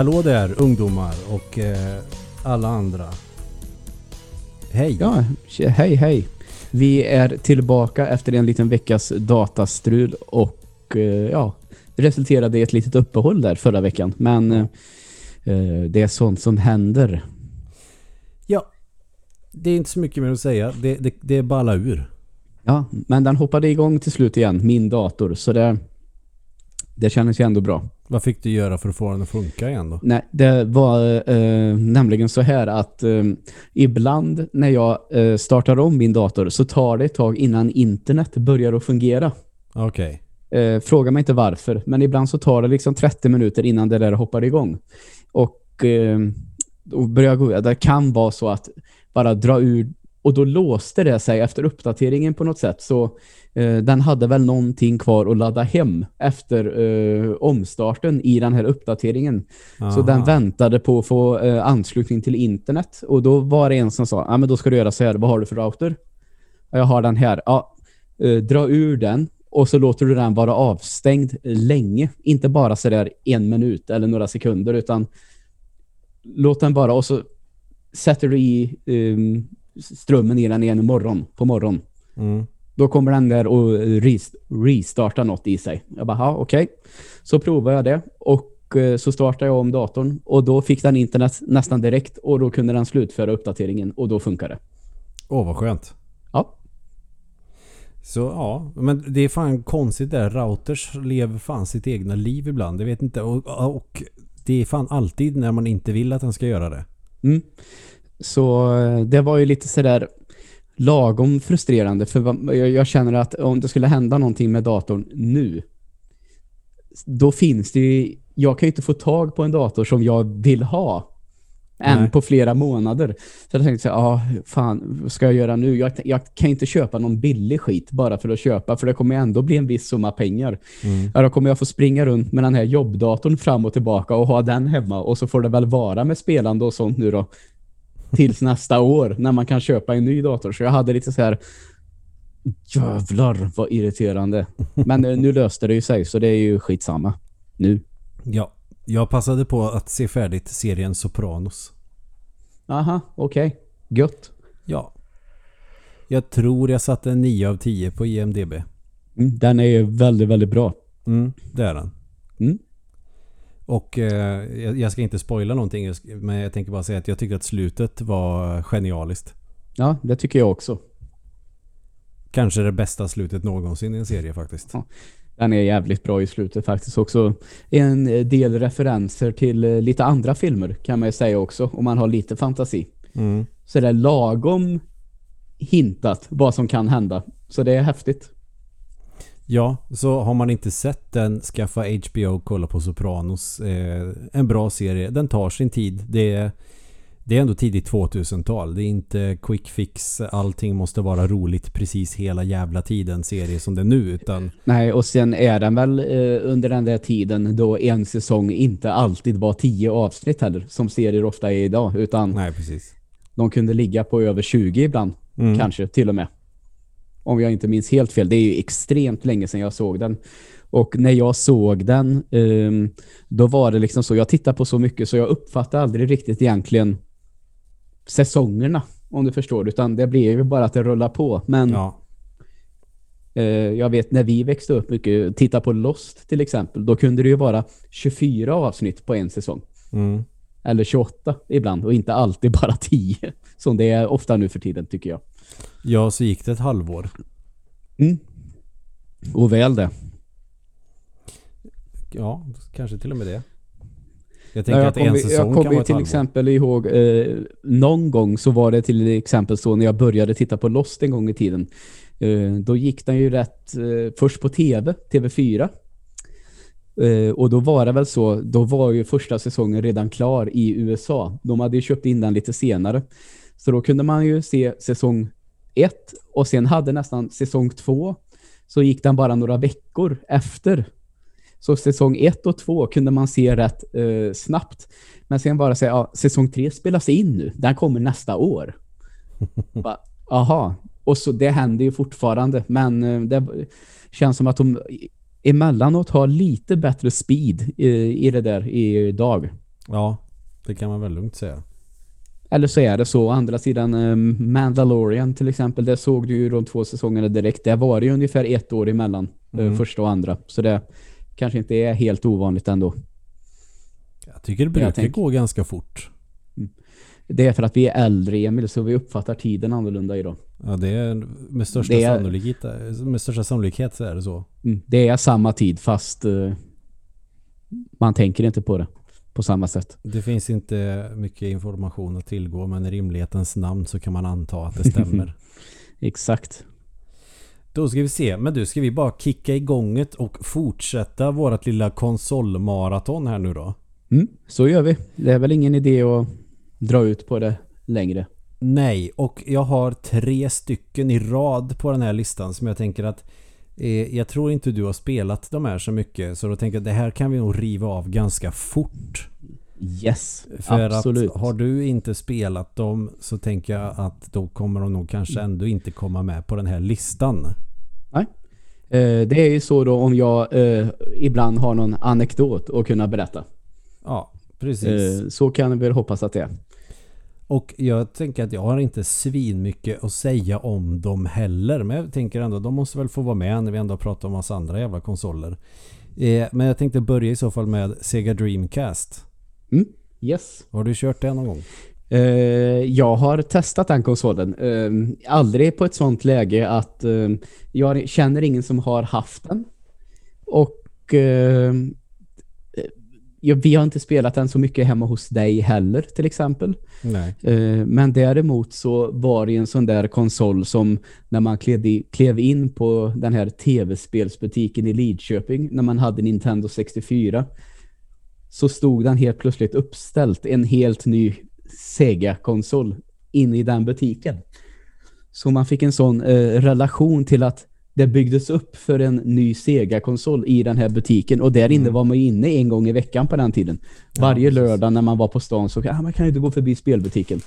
Hallå där ungdomar och eh, alla andra. Hej! Ja, hej hej. Vi är tillbaka efter en liten veckas datastrul och eh, ja, det resulterade i ett litet uppehåll där förra veckan. Men eh, eh, det är sånt som händer. Ja, det är inte så mycket mer att säga. Det, det, det är balla ur. Ja, men den hoppade igång till slut igen, min dator. Så det, det kändes ju ändå bra. Vad fick du göra för att få den att funka igen då? Nej, det var eh, nämligen så här att eh, ibland när jag eh, startar om min dator så tar det ett tag innan internet börjar att fungera. Okej. Eh, fråga mig inte varför, men ibland så tar det liksom 30 minuter innan det där hoppar igång. Och eh, då börjar jag gå, det kan vara så att bara dra ur, och då låste det sig efter uppdateringen på något sätt. Så eh, den hade väl någonting kvar att ladda hem efter eh, omstarten i den här uppdateringen. Så Aha. den väntade på att få eh, anslutning till internet. Och då var det en som sa, ja men då ska du göra så här, vad har du för router? Ja, Jag har den här. Ja, eh, dra ur den och så låter du den vara avstängd länge. Inte bara så där en minut eller några sekunder utan låt den vara och så sätter du i ehm, strömmen i den igen imorgon, på morgon. Mm. Då kommer den där och res- restarta något i sig. Jag bara, okej. Så provar jag det och eh, så startar jag om datorn och då fick den internet nästan direkt och då kunde den slutföra uppdateringen och då funkar det. Åh, vad skönt. Ja, Så ja, men det är fan konstigt där. Routers lever fan sitt egna liv ibland. Jag vet inte. Och, och det är fan alltid när man inte vill att den ska göra det. Mm. Så eh, det var ju lite sådär lagom frustrerande för jag, känner att om det skulle hända någonting med datorn nu då finns det ju, jag kan ju inte få tag på en dator som jag vill ha än Nej. på flera månader. Så jag tänkte så här, ah, fan, vad ska jag göra nu? Jag, jag kan inte köpa någon billig skit bara för att köpa, för det kommer ändå bli en viss summa pengar. Mm. Ja, då kommer jag få springa runt med den här jobbdatorn fram och tillbaka och ha den hemma och så får det väl vara med spelande och sånt nu då tills nästa år när man kan köpa en ny dator. Så jag hade lite så här jävlar vad irriterande. Men eh, nu löste det ju sig så det är ju skitsamma nu. Ja, jag passade på att se färdigt serien Sopranos. Aha, okej. Gött. Ja. Jag tror jag satte en 9 av 10 på IMDB. Mm, den är ju väldigt, väldigt bra. Mm, det är den. Mm. Och eh, jag, ska inte spoila någonting men jag tänker bara säga att jag tycker att slutet var genialiskt. Ja, det tycker jag också. Kanske det bästa slutet någonsin i en serie faktiskt. Ja. Den är jävligt bra i slutet faktiskt också. En del referenser till eh, lite andra filmer kan man ju säga också om man har lite fantasi. Mm. Så det är lagom hintat vad som kan hända. Så det är häftigt. Ja, så har man inte sett den, skaffa HBO och kolla på Sopranos. Eh, en bra serie. Den tar sin tid. Det är, det är ändå tidigt 2000-tal. Det är inte quick fix. Allting måste vara roligt precis hela jävla tiden serie som det är nu. Utan Nej, och sen är den väl eh, under den där tiden då en säsong inte alltid var tio avsnitt heller, som serier ofta är idag, utan nej, precis. de kunde ligga på över 20 ibland, Mm. kanske till och med. Om jag inte minns helt fel. Det är ju extremt länge sedan jag såg den. Och när jag såg den, ehm, då var det liksom så, jag tittar på så mycket så jag uppfattar aldrig riktigt egentligen säsongerna, om du förstår. Utan det blir ju bara att det rullar på. Men Ja. Eh, jag vet när vi växte upp mycket, titta på Lost till exempel, då kunde det ju vara 24 avsnitt på en säsong. Mm. Eller 28 ibland och inte alltid bara 10. Som det är ofta nu för tiden tycker jag. Ja, så gick det ett halvår. Mm. Och väl det. Ja, kanske till och med det. Jag Ja, tänker jag att en kommer säsong jag kommer till exempel ihåg eh, någon gång så var det till exempel så när jag började titta på Lost en gång i tiden. Eh, då gick den ju rätt eh, först på tv, TV4. Eh, och då var det väl så, då var ju första säsongen redan klar i USA. De hade ju köpt in den lite senare. Så då kunde man ju se säsong ett och sen hade nästan säsong två så gick den bara några veckor efter. Så säsong ett och två kunde man se rätt eh, snabbt. Men sen bara säga, ja, säsong tre spelas in nu. Den kommer nästa år. Bara, Aha. Och så det händer ju fortfarande. Men eh, det känns som att de emellanåt har lite bättre speed i, i det där idag. Ja, det kan man väl lugnt säga. Eller så är det så. Å andra sidan eh, Mandalorian till exempel, det såg du ju de två säsongerna direkt. Det var ju ungefär ett år emellan eh, Mm. första och andra. Så det kanske inte är helt ovanligt ändå. Jag tycker det brukar tänker- gå ganska fort. Det är för att vi är äldre, Emil, så vi uppfattar tiden annorlunda idag. Ja, det är med största, Det är- sannolikhet, med största sannolikhet så är det så. Mm. Det är samma tid fast eh, man tänker inte på det på samma sätt. Det finns inte mycket information att tillgå men i rimlighetens namn så kan man anta att det stämmer. Exakt. Då ska vi se. Men du, ska vi bara kicka igång det och fortsätta vårt lilla konsolmaraton här nu då? Mm, så gör vi. Det är väl ingen idé att dra ut på det längre. Nej, och jag har tre stycken i rad på den här listan som jag tänker att eh, jag tror inte du har spelat de här så mycket så då tänker jag att det här kan vi nog riva av ganska fort. Yes, För absolut. att har du inte spelat dem så tänker jag att då kommer de nog kanske ändå inte komma med på den här listan. Eh, det är ju så då om jag eh, ibland har någon anekdot att kunna berätta. Ja, precis. Så kan vi väl hoppas att det är. Och jag tänker att jag har inte svin mycket att säga om dem heller. Men jag tänker ändå de måste väl få vara med när vi ändå pratar om massa andra jävla konsoler. Eh, men jag tänkte börja i så fall med Sega Dreamcast. Mm, yes. Har du kört det någon gång? Eh, jag har testat den konsolen. Eh, aldrig på ett sånt läge att eh, jag känner ingen som har haft den. Och eh, ja, vi har inte spelat den så mycket hemma hos dig heller till exempel. Eh, men däremot så var det en sån där konsol som när man klev, i, klev in på den här tv-spelsbutiken i Lidköping när man hade Nintendo 64 så stod den helt plötsligt uppställt en helt ny Sega-konsol in i den butiken. Så man fick en sån eh, relation till att det byggdes upp för en ny Sega-konsol i den här butiken och där inne Mm. var man ju inne en gång i veckan på den tiden. Ja, Varje precis. lördag när man var på stan så ah, man kan ju inte gå förbi spelbutiken.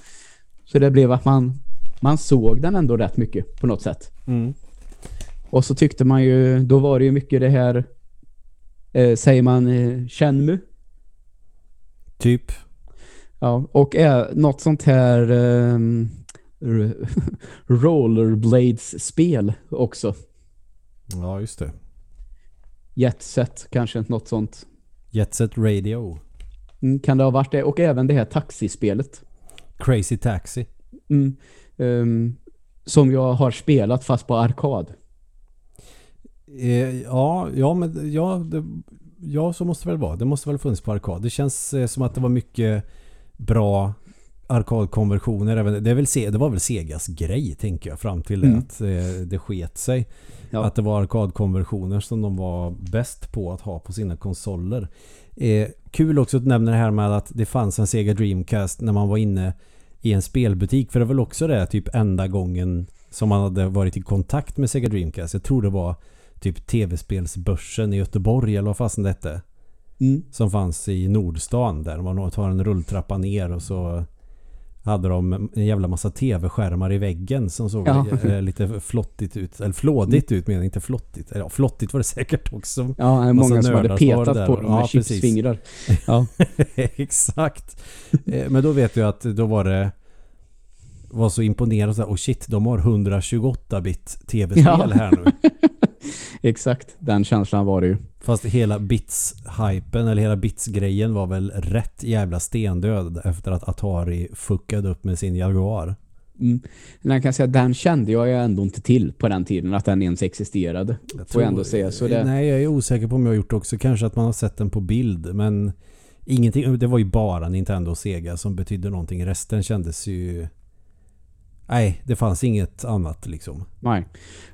Så det blev att man, man såg den ändå rätt mycket på något sätt. Mm. Och så tyckte man ju, då var det ju mycket det här, eh, säger man eh, Shenmue? Typ. Ja, och är något sånt här r- rollerblades-spel också. Ja, just det. Jet Set kanske, något sånt. Jet Set Radio. Mm, kan det ha varit det? Och även det här taxispelet. Crazy Taxi. Mm, ehm, som jag har spelat fast på arkad. Eh, ja, ja, men ja, det, ja, så måste det väl vara. Det måste väl funnits på arkad. Det känns eh, som att det var mycket bra arkadkonversioner. Även, det, väl, det var väl Segas grej, tänker jag, fram till det Mm. att eh, det sket sig. Ja. Att det var arkadkonversioner som de var bäst på att ha på sina konsoler. Eh, kul också att nämna det här med att det fanns en Sega Dreamcast när man var inne i en spelbutik. För det var väl också det typ enda gången som man hade varit i kontakt med Sega Dreamcast. Jag tror det var typ tv-spelsbörsen i Göteborg eller vad fasen det hette. Mm. Som fanns i Nordstan där man tar en rulltrappa ner och så hade de en jävla massa tv-skärmar i väggen som såg Ja. eh, lite flottigt ut. Eller flådigt ut menar inte flottigt. Eller, Ja, flottigt var det säkert också. Ja, många som hade petat där. på dem Ja, med precis. chipsfingrar. Ja. Exakt. Eh, Men då vet jag att då var det var så imponerande. Så här, oh shit, de har 128-bit tv-spel Ja. här nu. Exakt, den känslan var det ju. Fast hela Bits-hypen eller hela Bits-grejen var väl rätt jävla stendöd efter att Atari fuckade upp med sin Jaguar. Mm. Men jag kan säga den kände jag ju ändå inte till på den tiden, att den ens existerade. Jag Får jag ändå säga. Så det, Nej, jag är osäker på om jag har gjort det också. Kanske att man har sett den på bild, men ingenting. Det var ju bara Nintendo och Sega som betydde någonting. Resten kändes ju... Nej, det fanns inget annat liksom. Nej.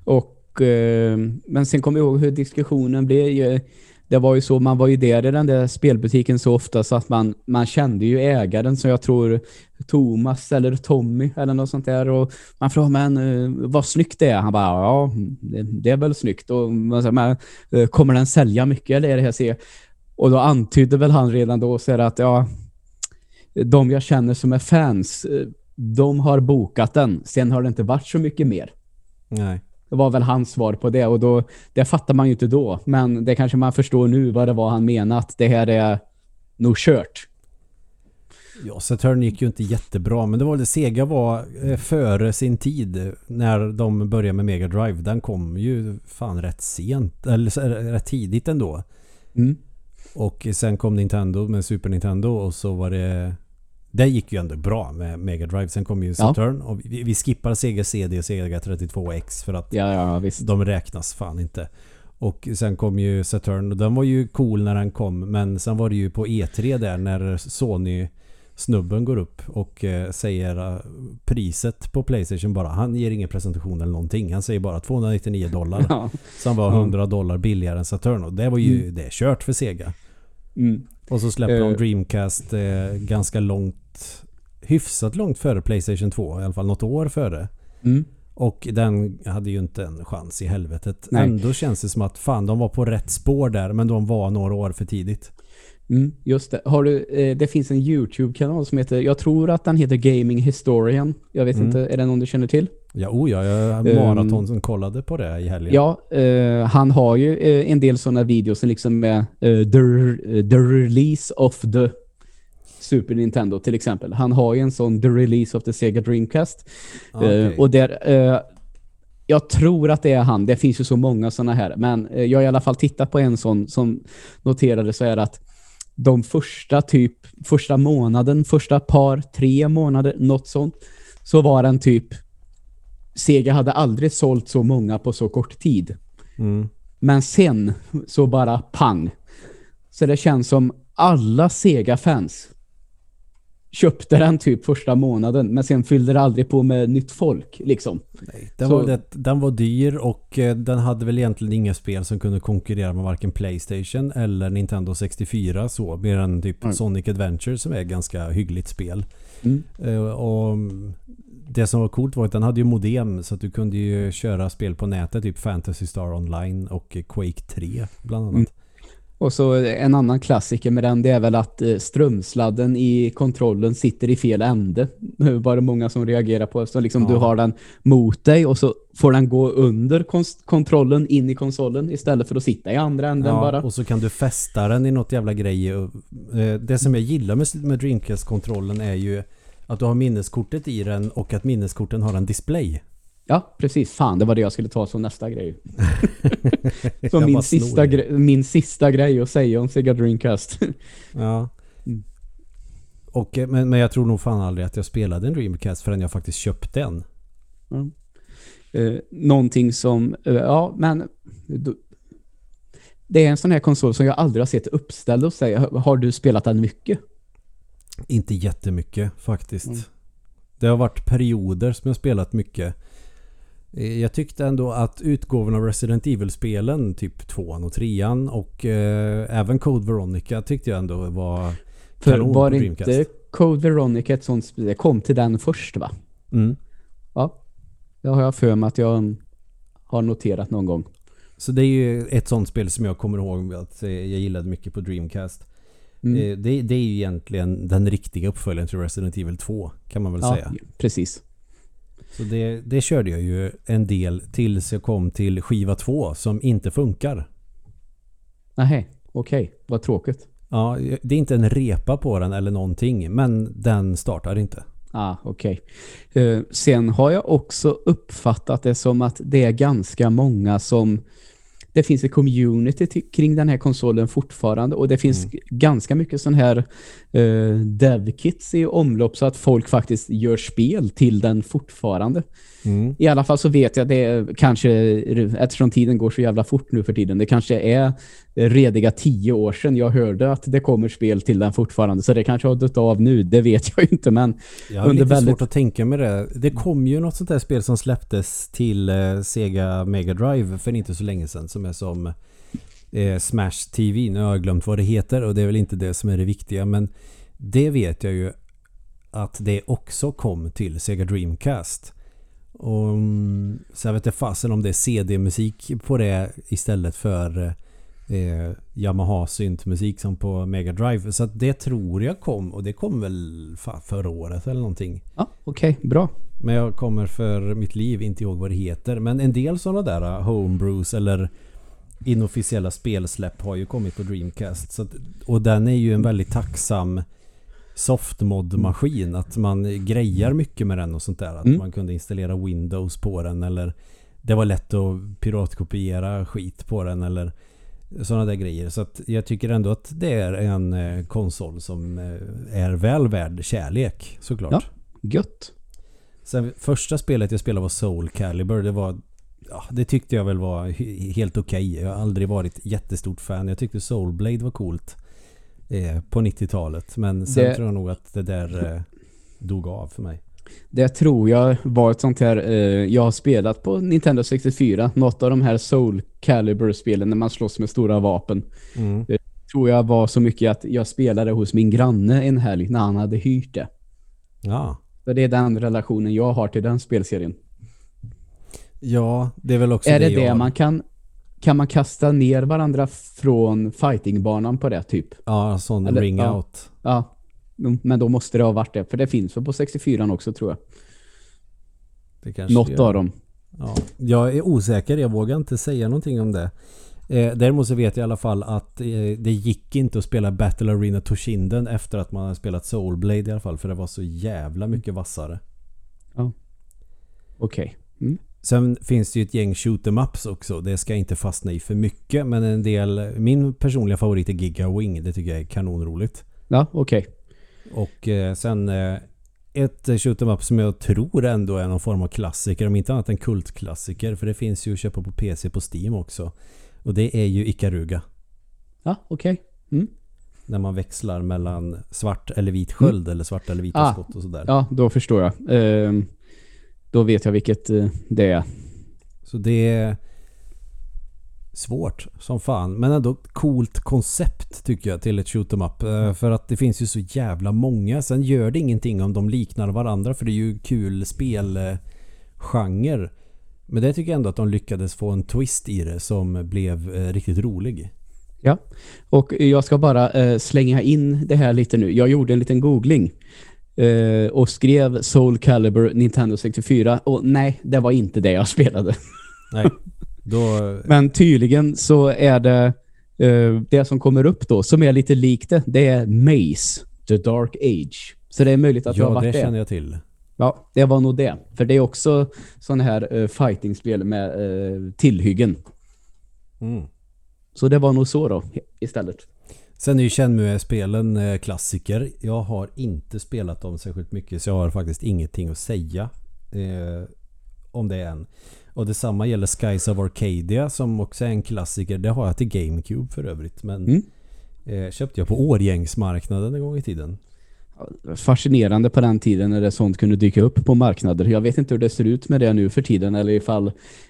Och, Eh, men sen kommer jag ihåg hur diskussionen blev. Eh, det var ju så, man var ju där i den där spelbutiken så ofta så att man, man kände ju ägaren som jag tror Thomas eller Tommy eller något sånt där. Och man frågade, men eh, vad snyggt det är. Han bara, ja, det, det är väl snyggt. Och man sa, men, kommer den sälja mycket eller är det här se? Och då antydde väl han redan då så här att, ja, de jag känner som är fans, de har bokat den. Sen har det inte varit så mycket mer. Nej. Det var väl hans svar på det och då, det fattar man ju inte då. Men det kanske man förstår nu vad det var han menade att det här är nog kört. Ja, Saturn gick ju inte jättebra men det var det Sega var eh, före sin tid när de började med Mega Drive. Den kom ju fan rätt sent eller så- rätt tidigt ändå. Mm. Och sen kom Nintendo med Super Nintendo och så var det det gick ju ändå bra med Mega Drive. Sen kom ju Saturn och vi, vi skippar Sega CD och Sega 32X för att Ja, ja, de räknas fan inte. Och sen kom ju Saturn och den var ju cool när den kom men sen var det ju på E3 där när Sony snubben går upp och eh, säger eh, priset på Playstation bara. Han ger ingen presentation eller någonting. Han säger bara 299 dollar. Ja. Som var Ja. 100 dollar billigare än Saturn och det var ju Mm. det är kört för Sega. Mm. Och så släppte de Eh. Dreamcast eh, ganska långt hyfsat långt före Playstation 2 i alla fall något år före. Mm. Och den hade ju inte en chans i helvetet. Nej. Ändå känns det som att fan de var på rätt spår där men de var några år för tidigt. Mm, just det. Har du, eh, det finns en YouTube-kanal som heter, jag tror att den heter Gaming Historian. Jag vet Mm. inte, är det någon du känner till? Ja, oh ja, jag Ehm. maraton som kollade på det i helgen. Ja, eh, han har ju eh, en del sådana videos som liksom med eh, the, the release of the Super Nintendo till exempel. Han har ju en sån the release of the Sega Dreamcast. Ah, okej. Eh, och där, eh, jag tror att det är han. Det finns ju så många sådana här. Men eh, jag har i alla fall tittat på en sån som noterade så är att de första typ, första månaden, första par, tre månader, något sånt, så var den typ Sega hade aldrig sålt så många på så kort tid. mm. Men sen så bara pang. Så det känns som alla Sega-fans köpte den typ första månaden men sen fyllde det aldrig på med nytt folk liksom. Nej, den, Så- var det, den var dyr och eh, den hade väl egentligen inga spel som kunde konkurrera med varken Playstation eller Nintendo 64 så. Mer än typ Mm. Sonic Adventure som är ett ganska hyggligt spel. Mm. Eh, Och det som var coolt var att den hade ju modem så att du kunde ju köra spel på nätet, typ Fantasy Star Online och Quake 3 bland annat. Mm. Och så en annan klassiker med den det är väl att eh, strömsladden i kontrollen sitter i fel ände. Det var det många som reagerar på. Så liksom Ja. du har den mot dig och så får den gå under kontrollen in i konsolen istället för att sitta i andra änden Ja, bara. och så kan du fästa den i något jävla grej. Eh, Det som jag gillar med, med Dreamcast-kontrollen är ju att du har minneskortet i den och att minneskorten har en display. Ja, precis. Fan, det var det jag skulle ta som nästa grej. Som min sista, gre- min sista grej att säga om Sega Dreamcast. Ja. Mm. Och, eh, men, men jag tror nog fan aldrig att jag spelade en Dreamcast förrän jag faktiskt köpte en. Mm. Eh, någonting som, eh, ja men då, det är en sån här konsol som jag aldrig har sett uppställd dig. Har- Har du spelat den mycket? Inte jättemycket faktiskt. Mm. Det har varit perioder som jag spelat mycket. Eh, Jag tyckte ändå att utgåvorna av Resident Evil-spelen, typ 2 och 3 och eh, även Code Veronica tyckte jag ändå var För kanon var på Dreamcast. inte Code Veronica ett sånt spel? Kom till den först va? Mm. Ja. Det har jag för mig att jag har noterat någon gång. Så det är ju ett sånt spel som jag kommer ihåg att eh, jag gillade mycket på Dreamcast. Mm. Eh, Det, det är ju egentligen den riktiga uppföljaren till Resident Evil 2 kan man väl ja, säga. precis. Så det, det körde jag ju en del tills jag kom till skiva 2 som inte funkar. Nej, okej. Vad tråkigt. Ja, det är inte en repa på den eller någonting men den startar inte. Ah, okej. Eh, sen har jag också uppfattat det som att det är ganska många som... Det finns ett community kring den här konsolen fortfarande och det finns Mm. ganska mycket sån här eh, dev-kits i omlopp så att folk faktiskt gör spel till den fortfarande. Mm. I alla fall så vet jag det kanske, eftersom tiden går så jävla fort nu för tiden, det kanske är rediga tio år sedan jag hörde att det kommer spel till den fortfarande. Så det kanske har dött av nu, det vet jag inte men Jag har Under lite väldigt- svårt att tänka mig det. Det kom ju något sånt där spel som släpptes till eh, Sega Mega Drive för inte så länge sedan som är som eh, Smash TV. Nu har jag glömt vad det heter och det är väl inte det som är det viktiga men det vet jag ju att det också kom till Sega Dreamcast. Och, mm, så jag vet inte fasen om det är CD-musik på det istället för eh, Yamaha syntmusik som på Mega Drive. Så det tror jag kom och det kom väl fan förra året eller någonting. Ja, okej, bra. Men jag kommer för mitt liv inte ihåg vad det heter. Men en del sådana där uh, homebrews eller inofficiella spelsläpp har ju kommit på Dreamcast. Så att, och den är ju en väldigt tacksam softmod-maskin. Att man grejar mycket med den och sånt där. Att Mm. man kunde installera Windows på den eller det var lätt att piratkopiera skit på den eller sådana där grejer. Så att jag tycker ändå att det är en eh, konsol som eh, är väl värd kärlek såklart. Ja. Gött. Sen första spelet jag spelade var Soul Calibur. Det var ja, det tyckte jag väl var he- helt okej. Jag har aldrig varit jättestort fan. Jag tyckte Soul Blade var coolt eh, på 90-talet. Men sen Det- tror jag nog att det där eh, dog av för mig. Det tror jag var ett sånt här, eh, jag har spelat på Nintendo 64, något av de här Soul Calibur-spelen när man slåss med stora vapen. Mm. Tror jag var så mycket att jag spelade hos min granne en helg när han hade hyrt det. Ja. Så det är den relationen jag har till den spelserien. ja, det är väl också är det det jag... man kan, kan man kasta ner varandra från fightingbanan på det typ? Ja, sån ring out. Ja, men då måste det ha varit det. För det finns väl på 64 också tror jag. Det kanske Något gör. av dem. Ja, jag är osäker, jag vågar inte säga någonting om det. Eh, däremot så vet jag i alla fall att eh, det gick inte att spela Battle Arena Toshinden efter att man hade spelat Soulblade i alla fall. För det var så jävla mycket vassare. Okej. Sen finns det ju ett gäng shoot em ups också. Det ska jag inte fastna i för mycket. Men en del, min personliga favorit är Giga Wing. Det tycker jag är kanonroligt. Ja, okej. Och eh, sen eh, ett shoot em up som jag tror ändå är någon form av klassiker. Om inte annat en kultklassiker. För det finns ju att köpa på PC på Steam också. Och det är ju Ikaruga. Ja, okej. Mm. När man växlar mellan svart eller vit sköld eller svart eller vita Ah, skott och sådär. Ja, då förstår jag. Ehm, då vet jag vilket eh, det är. Så det är svårt som fan. Men ändå coolt koncept tycker jag till ett shoot 'em up. Eh, För att det finns ju så jävla många. Sen gör det ingenting om de liknar varandra. För det är ju kul spelgenre. Men det tycker jag ändå att de lyckades få en twist i det som blev eh, riktigt rolig. Ja, och jag ska bara eh, slänga in det här lite nu. Jag gjorde en liten googling och skrev Soul Calibur Nintendo 64 och nej, det var inte det jag spelade. Nej, då... Men tydligen så är det eh, det som kommer upp då, som är lite likt det, det är Maze, The Dark Age. Så det är möjligt att det har Ja, varit det det. känner jag till. Ja, det var nog det. För det är också sån här uh, fightingspel med uh, tillhyggen. Mm. Så det var nog så då istället. Sen är ju Shenmue-spelen klassiker. Jag har inte spelat dem särskilt mycket så jag har faktiskt ingenting att säga eh, om det än. Och detsamma gäller Skies of Arcadia som också är en klassiker. Det har jag till GameCube för övrigt. Men Mm. eh, köpte jag på Årgängsmarknaden en gång i tiden. Fascinerande på den tiden när det sånt kunde dyka upp på marknader. Jag vet inte hur det ser ut med det nu för tiden eller ifall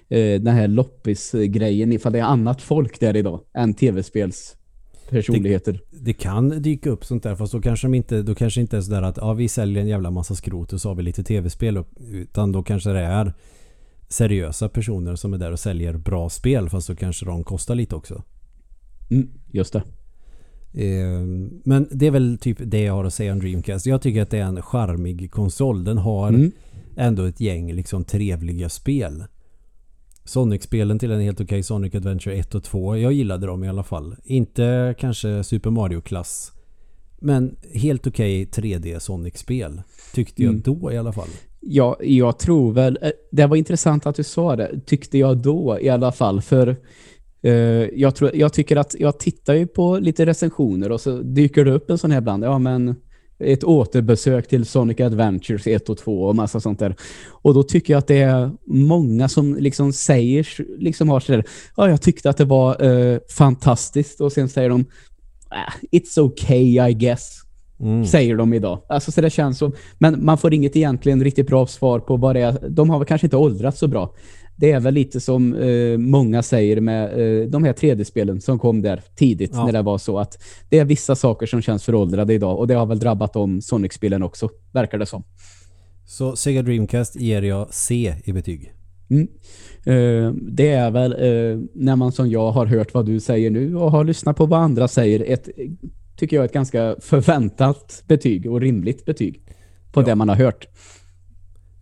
eh, den här loppis-grejen, ifall det är annat folk där idag än tv-spels personligheter. Det kan dyka upp sånt där fast då kanske de inte, då kanske inte är sådär att ja, vi säljer en jävla massa skrot och så har vi lite tv-spel utan då kanske det är seriösa personer som är där och säljer bra spel fast då kanske de kostar lite också. Mm, just det. Eh, Men det är väl typ det jag har att säga om Dreamcast. Jag tycker att det är en charmig konsol. Den har Mm. ändå ett gäng liksom trevliga spel. Sonic-spelen till en helt okej Sonic Adventure 1 och 2. Jag gillade dem i alla fall. Inte kanske Super Mario-klass. Men helt okej 3D Sonic-spel. Tyckte jag Mm. då i alla fall. Ja, jag tror väl... Eh, det var intressant att du sa det, tyckte jag då i alla fall. För uh, jag, tror, jag tycker att jag tittar ju på lite recensioner och så dyker det upp en sån här ibland. Ja, men ett återbesök till Sonic Adventures 1 och 2 och massa sånt där. Och då tycker jag att det är många som liksom säger, liksom har sådär, ja, jag tyckte att det var uh, fantastiskt och sen säger de, ah, it's okay I guess Mm. säger de idag. Alltså så det känns som, men man får inget egentligen riktigt bra svar på vad det är. De har väl kanske inte åldrats så bra. Det är väl lite som eh, många säger med eh, de här 3D-spelen som kom där tidigt Ja. när det var så att det är vissa saker som känns föråldrade idag och det har väl drabbat om Sonic-spelen också, verkar det som. Så Sega Dreamcast ger jag C i betyg. Mm. Eh, det är väl eh, när man som jag har hört vad du säger nu och har lyssnat på vad andra säger ett, tycker jag, ett ganska förväntat betyg och rimligt betyg på Ja. det man har hört.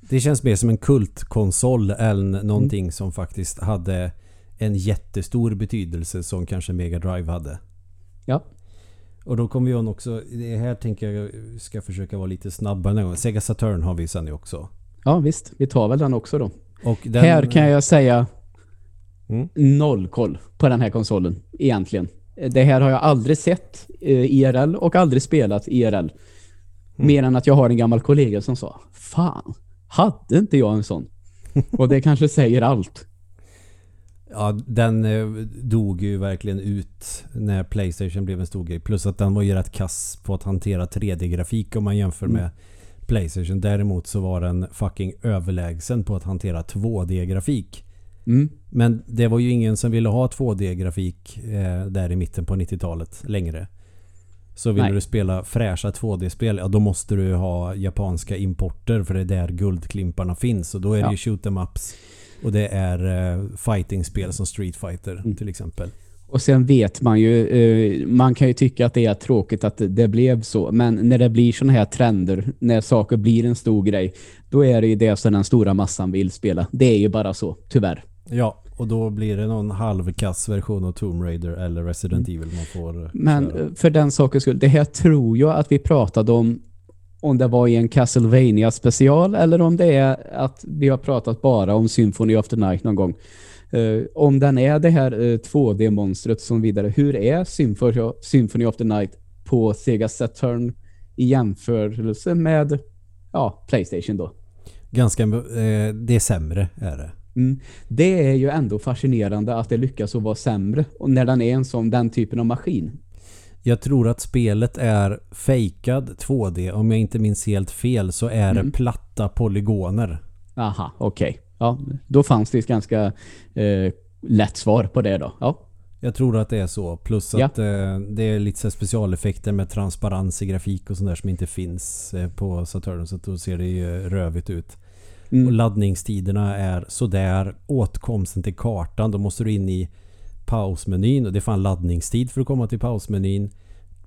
Det känns mer som en kultkonsol än någonting som faktiskt hade en jättestor betydelse som kanske Mega Drive hade. Ja. Och då kommer jag också... Det här tänker jag ska försöka vara lite snabbare här gången. Sega Saturn har vi sen ju också. Ja visst, vi tar väl den också då. Och den, Här kan jag säga Mm. noll koll på den här konsolen egentligen. Det här har jag aldrig sett eh, IRL och aldrig spelat IRL. Mm. Mer än att jag har en gammal kollega som sa Fan, hade inte jag en sån? och det kanske säger allt. Ja, den eh, dog ju verkligen ut när Playstation blev en stor grej. Plus att den var ju rätt kass på att hantera 3D-grafik om man jämför Mm. med Playstation. Däremot så var den fucking överlägsen på att hantera 2D-grafik. Mm. Men det var ju ingen som ville ha 2D-grafik eh, där i mitten på 90-talet längre. Så vill Nej. du spela fräscha 2D-spel, ja då måste du ha japanska importer för det är där guldklimparna finns. Och då är det Ja. ju shoot em ups och det är eh, fighting-spel som Street Fighter Mm. till exempel. Och sen vet man ju, eh, man kan ju tycka att det är tråkigt att det blev så, men när det blir såna här trender, när saker blir en stor grej, då är det ju det som den stora massan vill spela. Det är ju bara så, tyvärr. Ja, och då blir det någon halvkass version av Tomb Raider eller Resident Evil man får Men köra. eh, för den sakens skull, det här tror jag att vi pratade om om det var i en Castlevania special eller om det är att vi har pratat bara om Symphony of the Night någon gång. Eh, om den är det här eh, 2D-monstret som vidare, hur är Symphony, Symphony of the Night på Sega Saturn i jämförelse med ja, Playstation då? Ganska, eh, det är sämre är det. Mm. Det är ju ändå fascinerande att det lyckas att vara sämre när den är en sån, den typen av maskin. Jag tror att spelet är fejkad 2D. Om jag inte minns helt fel så är Mm. det platta polygoner. Aha, okej. Ja, då fanns det ett ganska eh, lätt svar på det då. Ja. Jag tror att det är så. Plus Ja. att eh, det är lite så specialeffekter med transparens i grafik och sånt där som inte finns eh, på Saturn. Så då ser det ju rövigt ut. Och Mm. laddningstiderna är sådär. Åtkomsten till kartan. Då måste du in i pausmenyn. Och det är fan laddningstid för att komma till pausmenyn.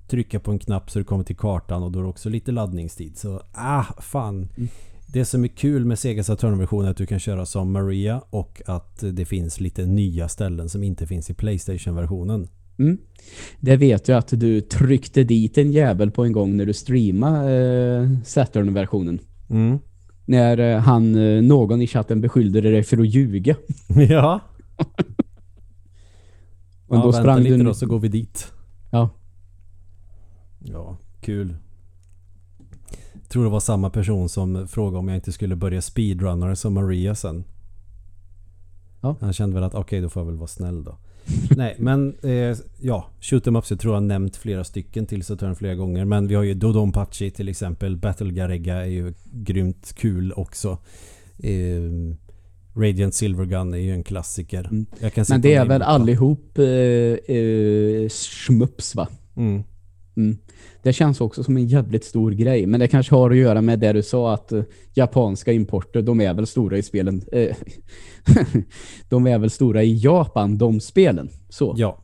Trycka på en knapp så du kommer till kartan och då är det också lite laddningstid. Så ah, fan. Mm. Det som är kul med Sega Saturn-versionen är att du kan köra som Maria och att det finns lite nya ställen som inte finns i Playstation-versionen. Mm. Det vet jag att du tryckte dit en jävel på en gång när du streamade eh, Saturn-versionen. Mm. När eh, han, eh, någon i chatten beskyllde dig för att ljuga. ja. Och ja, då vänta sprang lite du... då så går vi dit. Ja. Ja, kul. Tror det var samma person som frågade om jag inte skulle börja speedrunner som Maria sen. Ja. Han kände väl att okej, då får jag väl vara snäll då. Nej, men eh, ja, shoot em ups jag tror jag har nämnt flera stycken till Saturn flera gånger. Men vi har ju Dodonpachi till exempel. Battle Garega är ju grymt kul också. Eh, Radiant Silvergun är ju en klassiker. Mm. Men det är väl namedroppa. allihop eh, eh, schmups va? Mm. Mm. Det känns också som en jävligt stor grej. Men det kanske har att göra med det du sa att eh, japanska importer, de är väl stora i spelen. Eh, de är väl stora i Japan, de spelen. Så. Ja.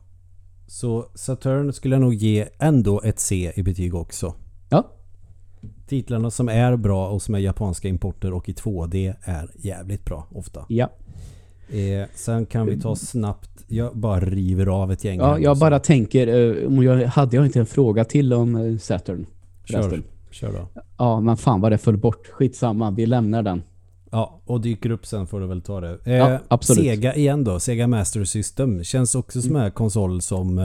Så Saturn skulle jag nog ge ändå ett C i betyg också. Ja. Titlarna som är bra och som är japanska importer och i 2D är jävligt bra ofta. Ja. Eh, sen kan vi ta snabbt. Jag bara river av ett gäng. Ja, jag bara tänker, eh, jag, hade jag inte en fråga till om eh, Saturn? Kör, kör då. Ja, men fan vad det föll bort. Skitsamma, vi lämnar den. Ja, och dyker upp sen får du väl ta det. Eh, Ja, absolut. Sega igen då. Sega Master System. Känns också som en konsol som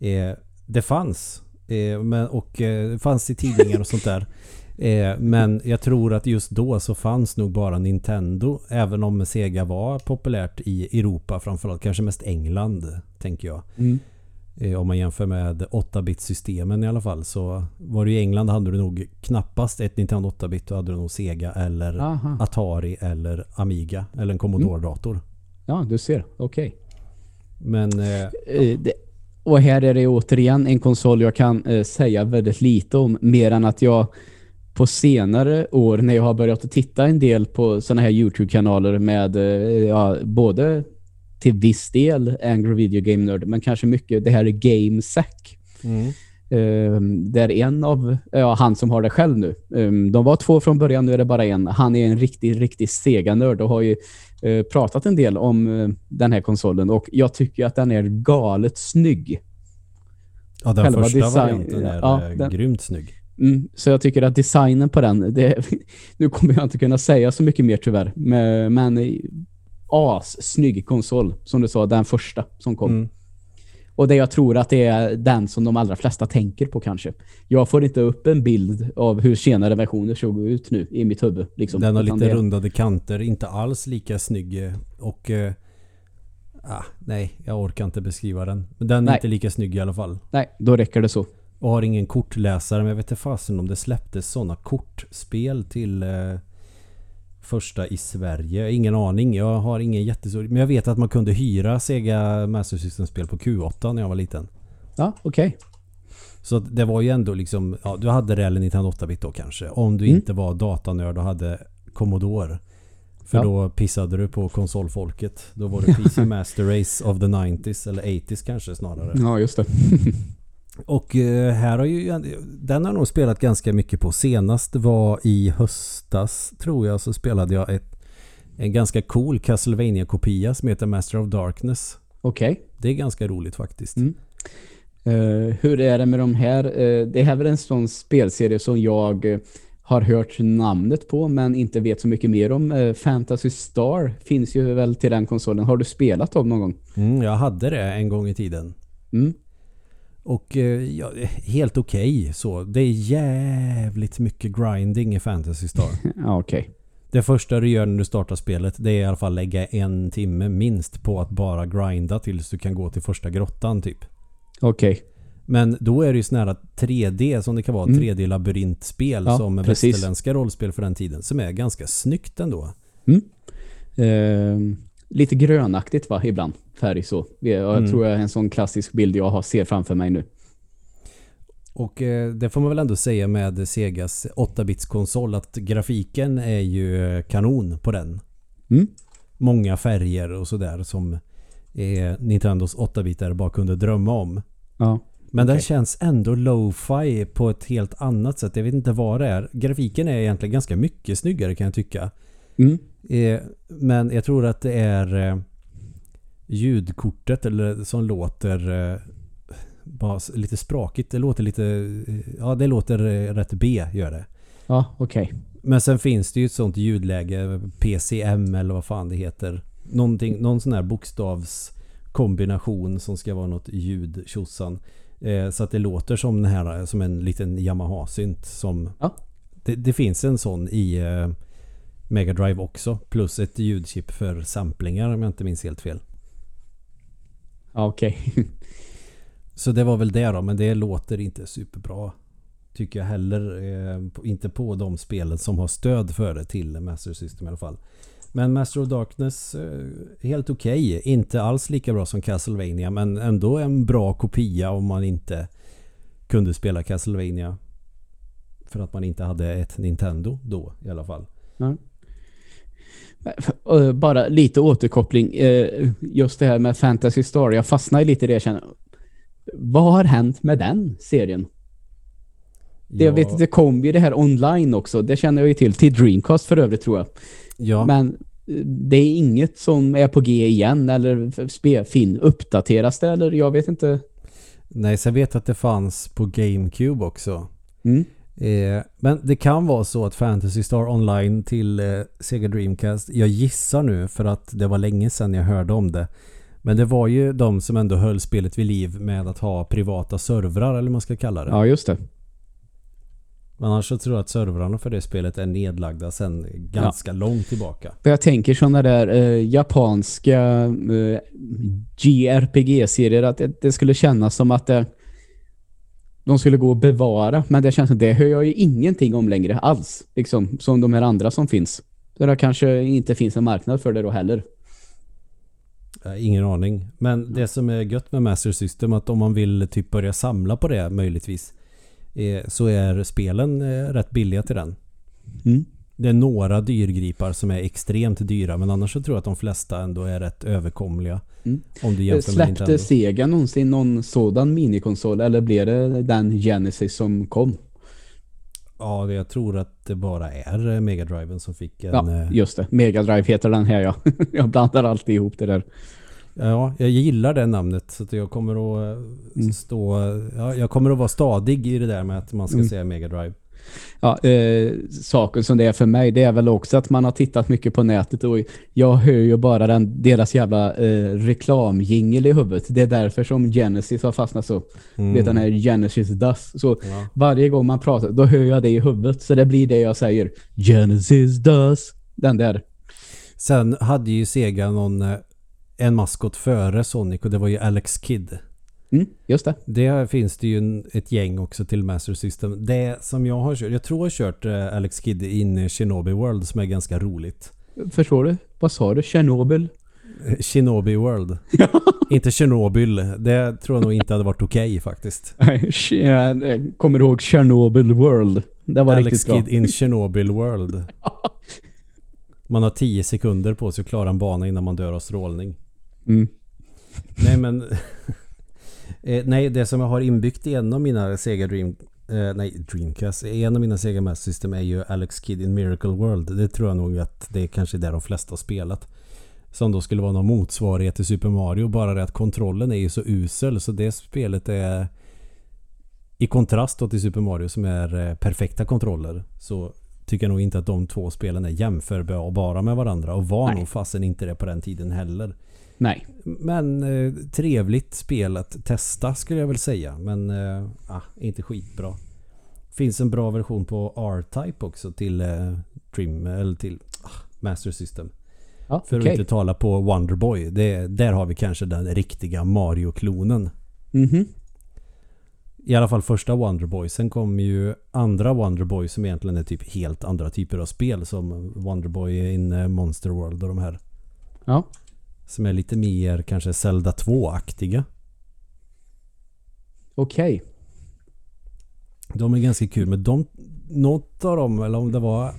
eh, det fanns. Eh, men, och eh, fanns i tidningar och sånt där. Eh, men jag tror att just då så fanns nog bara Nintendo. Även om Sega var populärt i Europa framförallt. Kanske mest England tänker jag. Mm. Eh, om man jämför med 8-bit-systemen i alla fall. Så var det i England hade du nog knappast ett Nintendo 8-bit. Då hade du nog Sega eller Aha. Atari eller Amiga eller en Commodore-dator. Ja, du ser. Okej. Men eh, Eh, det- Och här är det återigen en konsol jag kan eh, säga väldigt lite om. Mer än att jag på senare år när jag har börjat att titta en del på sådana här YouTube-kanaler med eh, ja, både till viss del Angry Video Game Nerd men kanske mycket det här är GameSack. mm, Eh, där en av, ja han som har det själv nu. Eh, de var två från början, nu är det bara en. Han är en riktig, riktig Sega-nörd och har ju eh, pratat en del om eh, den här konsolen och jag tycker att den är galet snygg. Ja, den Själva första design- varianten är ja, den- grymt snygg. Mm, så jag tycker att designen på den, det, nu kommer jag inte kunna säga så mycket mer tyvärr, men, men as snygg konsol, som du sa, den första som kom. Mm. Och det jag tror att det är den som de allra flesta tänker på kanske. Jag får inte upp en bild av hur senare versioner såg ut nu i mitt huvud. Liksom. Den har lite det- rundade kanter, inte alls lika snygg. eh, Och... Eh, ah, nej, jag orkar inte beskriva den. Men den är Nej. inte lika snygg i alla fall. Nej, då räcker det så. Och har ingen kortläsare, men jag vet inte fasen om det släpptes sådana kortspel till eh, första i Sverige. Ingen aning. Jag har ingen jättestor... Men jag vet att man kunde hyra Sega Master System-spel på Q8 när jag var liten. Ja, okej. Så att det var ju ändå liksom... Ja, du hade det eller Nintendo 8-bit då kanske. Om du Mm. inte var datanörd och hade Commodore. För Ja. då pissade du på konsolfolket. Då var det PC Master Race of the 90s eller 80s kanske snarare. Ja, just det. Och eh, här har ju... Den har nog spelat ganska mycket på. Senast var i höstas tror jag så spelade jag ett, en ganska cool castlevania kopia som heter Master of Darkness. Okej. Det är ganska roligt faktiskt. Mm. Eh, hur är det med de här? Eh, det här är väl en sån spelserie som jag har hört namnet på men inte vet så mycket mer om. Fantasy Star finns ju väl till den konsolen. Har du spelat dem någon gång? Mm, jag hade det en gång i tiden. Mm. Och eh, ja, helt okej så. Det är jävligt mycket grinding i Fantasy Star. Okej. det första du gör när du startar spelet det är i alla fall lägga en timme minst på att bara grinda tills du kan gå till första grottan typ. Okej. Men då är det ju sån här 3D som det kan vara. Mm. 3D-labyrintspel Ja, som precis. västerländska rollspel för den tiden. Som är ganska snyggt ändå. Eh, lite grönaktigt va, ibland. Färg så. Jag Mm. tror jag är en sån klassisk bild jag har, ser framför mig nu. Och eh, det får man väl ändå säga med Segas 8-bits konsol att grafiken är ju eh, kanon på den. Mm. Många färger och sådär som eh, Nintendos 8-bitare bara kunde drömma om. Ja. Men den Okej. känns ändå lo-fi på ett helt annat sätt. Jag vet inte vad det är. Grafiken är egentligen ganska mycket snyggare kan jag tycka. Mm. Eh, men jag tror att det är eh, ljudkortet eller som låter eh, lite sprakigt. Det låter lite... Ja, det låter rätt B gör det. Ja, okej. Men sen finns det ju ett sånt ljudläge, PCM eller vad fan det heter. Någonting, någon sån här bokstavskombination som ska vara något ljud tjosan. Eh, så att det låter som, den här, som en liten Yamaha-synt. Som, Ja. det, det finns en sån i eh, Mega Drive också. Plus ett ljudchip för samplingar om jag inte minns helt fel. Ja, okej. Så det var väl det då, men det låter inte superbra. Tycker jag heller. Eh, inte på de spelen som har stöd för det till Master System i alla fall. Men Master of Darkness, eh, helt okej. Inte alls lika bra som Castlevania men ändå en bra kopia om man inte kunde spela Castlevania. För att man inte hade ett Nintendo då i alla fall. Eh, Bara lite återkoppling. eh, Just det här med Fantasy Star. Jag fastnar lite i det jag känner. Vad har hänt med den serien? Det, jag Ja, vet, det kom ju det här online också. Det känner jag ju till. Till Dreamcast för övrigt tror jag. ja, Men eh, det är inget som är på G igen eller spe, fin, uppdateras det eller jag vet inte. nej så jag vet att det fanns på GameCube också. Mm. Eh, men det kan vara så att Fantasy Star Online till eh, Sega Dreamcast, jag gissar nu för att det var länge sedan jag hörde om det. Men det var ju de som ändå höll spelet vid liv med att ha privata servrar eller vad man ska kalla det. Ja, just det. Men annars så tror jag att servrarna för det spelet är nedlagda sedan ganska långt tillbaka. Jag tänker sådana där eh, japanska eh, JRPG-serier att det, det skulle kännas som att det, de skulle gå att bevara. Men det känns det hör jag ju ingenting om längre alls. Liksom, som de här andra som finns. Så det kanske inte finns en marknad för det då heller. Ingen aning. Men det som är gött med Master System att om man vill typ börja samla på det möjligtvis. Eh, så är spelen eh, rätt billiga till den. Mm. Det är några dyrgripar som är extremt dyra men annars så tror jag att de flesta ändå är rätt överkomliga. Mm. Om du jämför med Släppte Nintendo. Sega någonsin någon sådan minikonsol eller blev det den Genesis som kom? Ja, jag tror att det bara är eh, Mega Driven som fick en... Ja, eh, just det. Mega Drive heter den här ja. jag blandar alltid ihop det där. Ja, jag gillar det namnet så att jag kommer att eh, Mm. stå... Ja, jag kommer att vara stadig i det där med att man ska Mm. säga Mega Drive. Ja, eh, saken som det är för mig, det är väl också att man har tittat mycket på nätet och jag hör ju bara den, deras jävla eh, reklamjingel i huvudet. Det är därför som Genesis har fastnat så. Mm. Vet den här Genesis Does. Så Ja. varje gång man pratar, då hör jag det i huvudet. Så det blir det jag säger. Genesis Does. Den där. Sen hade ju Sega någon... eh, En maskot före Sonic och det var ju Alex Kidd. Mm, just det. Det finns det ju en, ett gäng också till Master System. Det som jag har kört, jag tror jag har kört eh, Alex Kidd in i Shinobi World som är ganska roligt. Förstår du? Vad sa du? Tjernobyl? Eh, Shinobi World. inte Tjernobyl. Det tror jag nog inte hade varit okej faktiskt. Nej, sh- jag kommer ihåg Chernobyl World. Det var Alex riktigt bra. Kidd in Chernobyl World. Man har 10 sekunder på sig att klara en bana innan man dör av strålning. Mm. Nej men... eh, nej, det som jag har inbyggt i en av mina Sega Dream... Eh, nej, Dreamcast. En av mina Sega Master System är ju Alex Kidd in Miracle World. Det tror jag nog att det är kanske där de flesta har spelat. Som då skulle vara någon motsvarighet till Super Mario. Bara det att kontrollen är ju så usel så det spelet är... I kontrast då till Super Mario som är eh, perfekta kontroller. Så tycker jag nog inte att de två spelen är jämförbara med varandra. Och var Nej. nog fasen inte det på den tiden heller. Nej. Men eh, trevligt spel att testa skulle jag väl säga. Men eh, ah, inte skitbra. Finns en bra version på R-Type också till eh, Dream eller till ah, Master System. Ja, För okej. att inte tala på Wonderboy. Det, där har vi kanske den riktiga Mario-klonen. Mhm. I alla fall första Wonderboy. Sen kom ju andra Wonderboy som egentligen är typ helt andra typer av spel. Som Wonderboy in eh, Monster World och de här. Ja. Som är lite mer kanske Zelda 2-aktiga. Okej. De är ganska kul men de, något av dem, eller om det var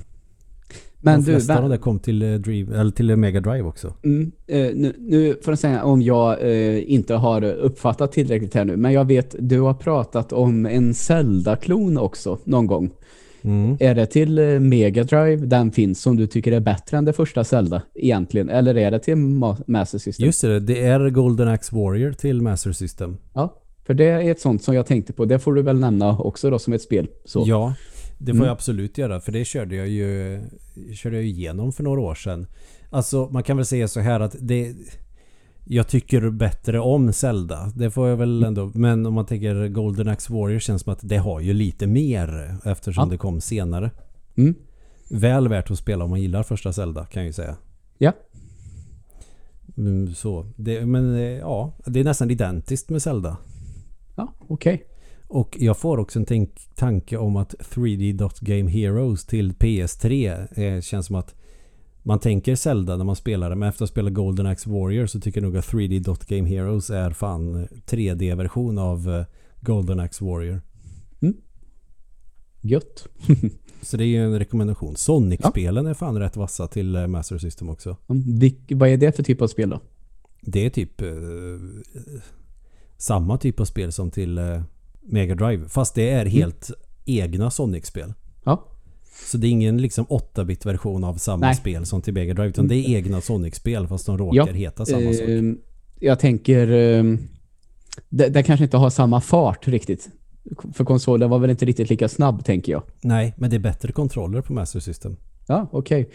Men de du, flesta av vä- dem där kom till, eh, Dream, eller till eh, Mega Drive också. Mm, eh, nu, nu får jag säga om jag eh, inte har uppfattat tillräckligt här nu. Men jag vet, du har pratat om en Zelda-klon också någon gång. Mm. Är det till eh, Mega Drive den finns som du tycker är bättre än det första Zelda egentligen? Eller är det till Ma- Master System? Just det, det är Golden Axe Warrior till Master System. Ja, för det är ett sånt som jag tänkte på. Det får du väl nämna också då som ett spel. Så. Ja, det får Mm. jag absolut göra. För det körde jag ju körde jag igenom för några år sedan. Alltså man kan väl säga så här att det... Jag tycker bättre om Zelda. Det får jag väl ändå. Men om man tänker Golden Axe Warrior känns som att det har ju lite mer. Eftersom Ja. det kom senare. Mm. Väl värt att spela om man gillar första Zelda kan jag ju säga. Ja. Mm, så. Det, men eh, ja, det är nästan identiskt med Zelda. Ja, okej. Och jag får också en tanke om att 3D Dot Game Heroes till PS3 eh, känns som att man tänker Zelda när man spelar det men efter att ha spelat Golden Axe Warrior så tycker jag nog att 3D Dot Game Heroes är fan 3D-version av eh, Golden Axe Warrior. Gött. Så det är ju en rekommendation. Sonic-spelen är fan rätt vassa till eh, Master System också. Mm, vilk- vad är det för typ av spel då? Det är typ eh, samma typ av spel som till eh, Mega Drive. Fast det är helt egna Sonic-spel. Ja. Så det är ingen liksom 8-bit version av samma Nej. spel som till Mega Drive. Utan det är egna Sonic-spel fast de råkar Ja, heta samma sak. Ehm, jag tänker... Um, det, det kanske inte har samma fart riktigt. För konsolen var väl inte riktigt lika snabb, tänker jag. Nej, men det är bättre kontroller på Master System. Ja, okej.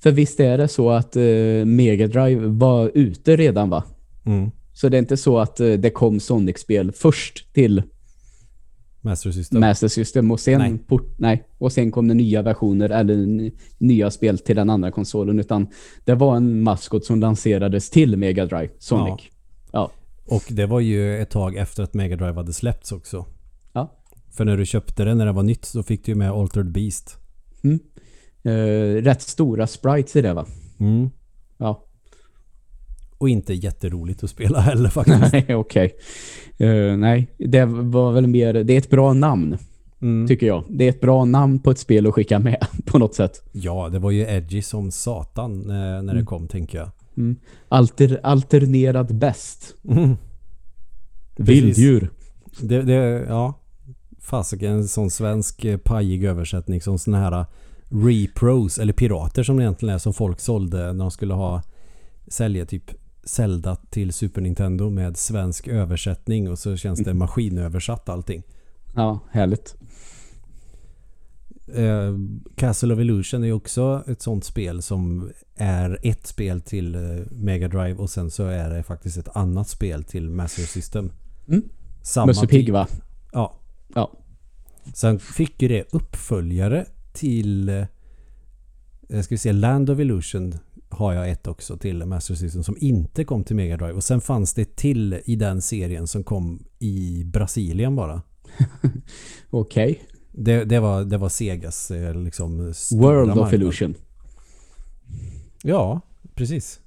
För visst är det så att uh, Mega Drive var ute redan, va? Mm. Så det är inte så att eh, det kom Sonic-spel först till Master System. Master System och sen, Nej. Port, nej, och sen kom det nya versioner eller nya spel till den andra konsolen utan det var en maskot som lanserades till Mega Drive, Sonic. Ja. Och det var ju ett tag efter att Mega Drive hade släppts också. Ja. För när du köpte det när det var nytt så fick du ju med Altered Beast. Eh, rätt stora sprites i det va? Mm. Ja. Och inte jätteroligt att spela heller faktiskt. Nej, okej. Eh, nej, det var väl mer, det är ett bra namn Mm. tycker jag. Det är ett bra namn på ett spel att skicka med på något sätt. Ja, det var ju edgy som satan eh, när det Mm. kom tänker jag. Alter, alternerad bäst. Mm. Vilddjur. Det, det, ja. Fasiken, en sån svensk eh, pajig översättning som såna här repros eller pirater som det egentligen är som folk sålde när de skulle ha sälja typ Zelda till Super Nintendo med svensk översättning och så känns det maskinöversatt allting. Ja, härligt. Eh, Castle of Illusion är också ett sånt spel som är ett spel till eh, Mega Drive och sen så är det faktiskt ett annat spel till Master System. Mm. Samma Musse Pigg va? Ja. Ja. Sen fick ju det uppföljare till eh, ska vi se, Land of Illusion har jag ett också till Master System som inte kom till Mega Drive. Och sen fanns det till i den serien som kom i Brasilien bara. Okej. Okay. Det, det, var, det var Segas eh, liksom World of marknad. Illusion. Ja, precis.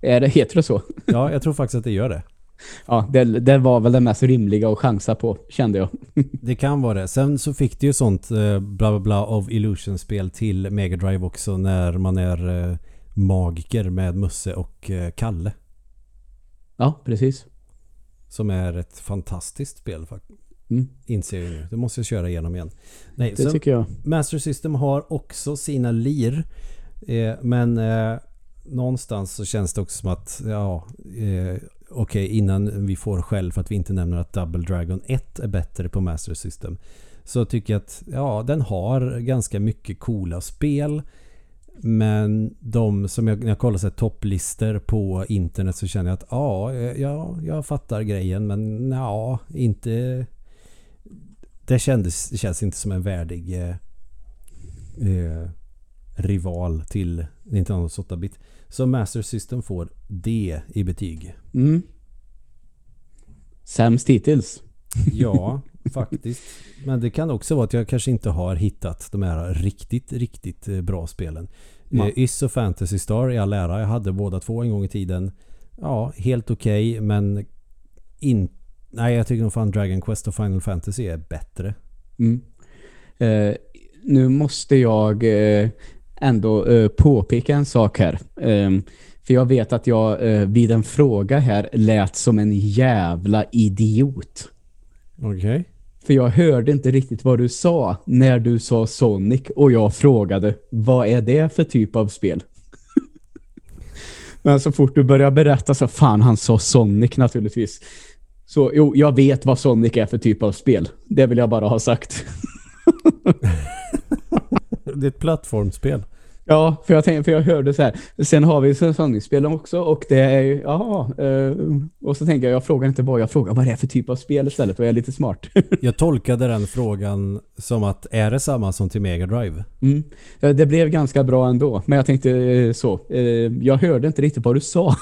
Är det, heter det så? Ja, jag tror faktiskt att det gör det. Ja, det, det var väl det mest rimliga att chansa på, kände jag. det kan vara det. Sen så fick det ju sånt eh, bla bla bla of Illusion-spel till Mega Drive också när man är eh, magiker med Musse och eh, Kalle. Ja, precis. Som är ett fantastiskt spel faktiskt. Mm. Inser jag nu. Det måste jag köra igenom igen. Nej, det tycker jag. Master System har också sina lir. Eh, men eh, någonstans så känns det också som att ja, eh, okej okay, innan vi får själv för att vi inte nämner att Double Dragon 1 är bättre på Master System. Så tycker jag att ja, den har ganska mycket coola spel. Men de som jag, när jag kollar så topplistor på internet så känner jag att ja, ja, jag fattar grejen men ja, inte... Det kändes, det känns inte som en värdig eh, eh, rival till Nintendo 8-bit. Så Master System får D i betyg. Mm. Sämst hittills. Ja, faktiskt. Men det kan också vara att jag kanske inte har hittat de här riktigt, riktigt eh, bra spelen. Eh, Ys och Fantasy Star i all ära. Jag hade båda två en gång i tiden. Ja, helt okej okay, men in, Nej, jag tycker nog fan Dragon Quest och Final Fantasy är bättre. Mm. Eh, nu måste jag eh, ändå eh, påpeka en sak här. Ehm, för jag vet att jag eh, vid en fråga här lät som en jävla idiot. Okej. Okay. För jag hörde inte riktigt vad du sa när du sa Sonic och jag frågade vad är det för typ av spel? Men så fort du börjar berätta så fan han sa Sonic naturligtvis. Så jo, jag vet vad Sonic är för typ av spel. Det vill jag bara ha sagt. det är ett plattformsspel. Ja, för jag, tänkte, för jag hörde så här. Sen har vi säsongsspel också och det är ju, ja, eh, och så tänker jag, jag frågar inte vad jag frågar, vad det är för typ av spel istället och jag är lite smart. jag tolkade den frågan som att är det samma som till Mega Drive? Mm. Det blev ganska bra ändå, men jag tänkte eh, så. Eh, jag hörde inte riktigt vad du sa.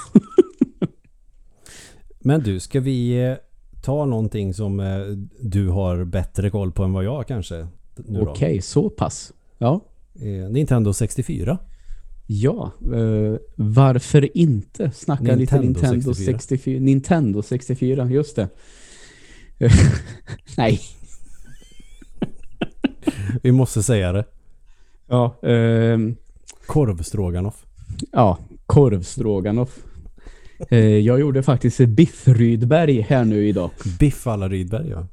men du, ska vi ta någonting som du har bättre koll på än vad jag kanske? Okej, okay, så pass. Ja. Eh, Nintendo 64. Ja, eh, varför inte? Snacka Nintendo lite Nintendo 64. 64. Nintendo 64, just det. Nej. Vi måste säga det. Ja. Eh, Korvstroganoff. Ja, korvstroganoff. Eh, jag gjorde faktiskt Biff Rydberg här nu idag. Biff alla Rydberg, ja.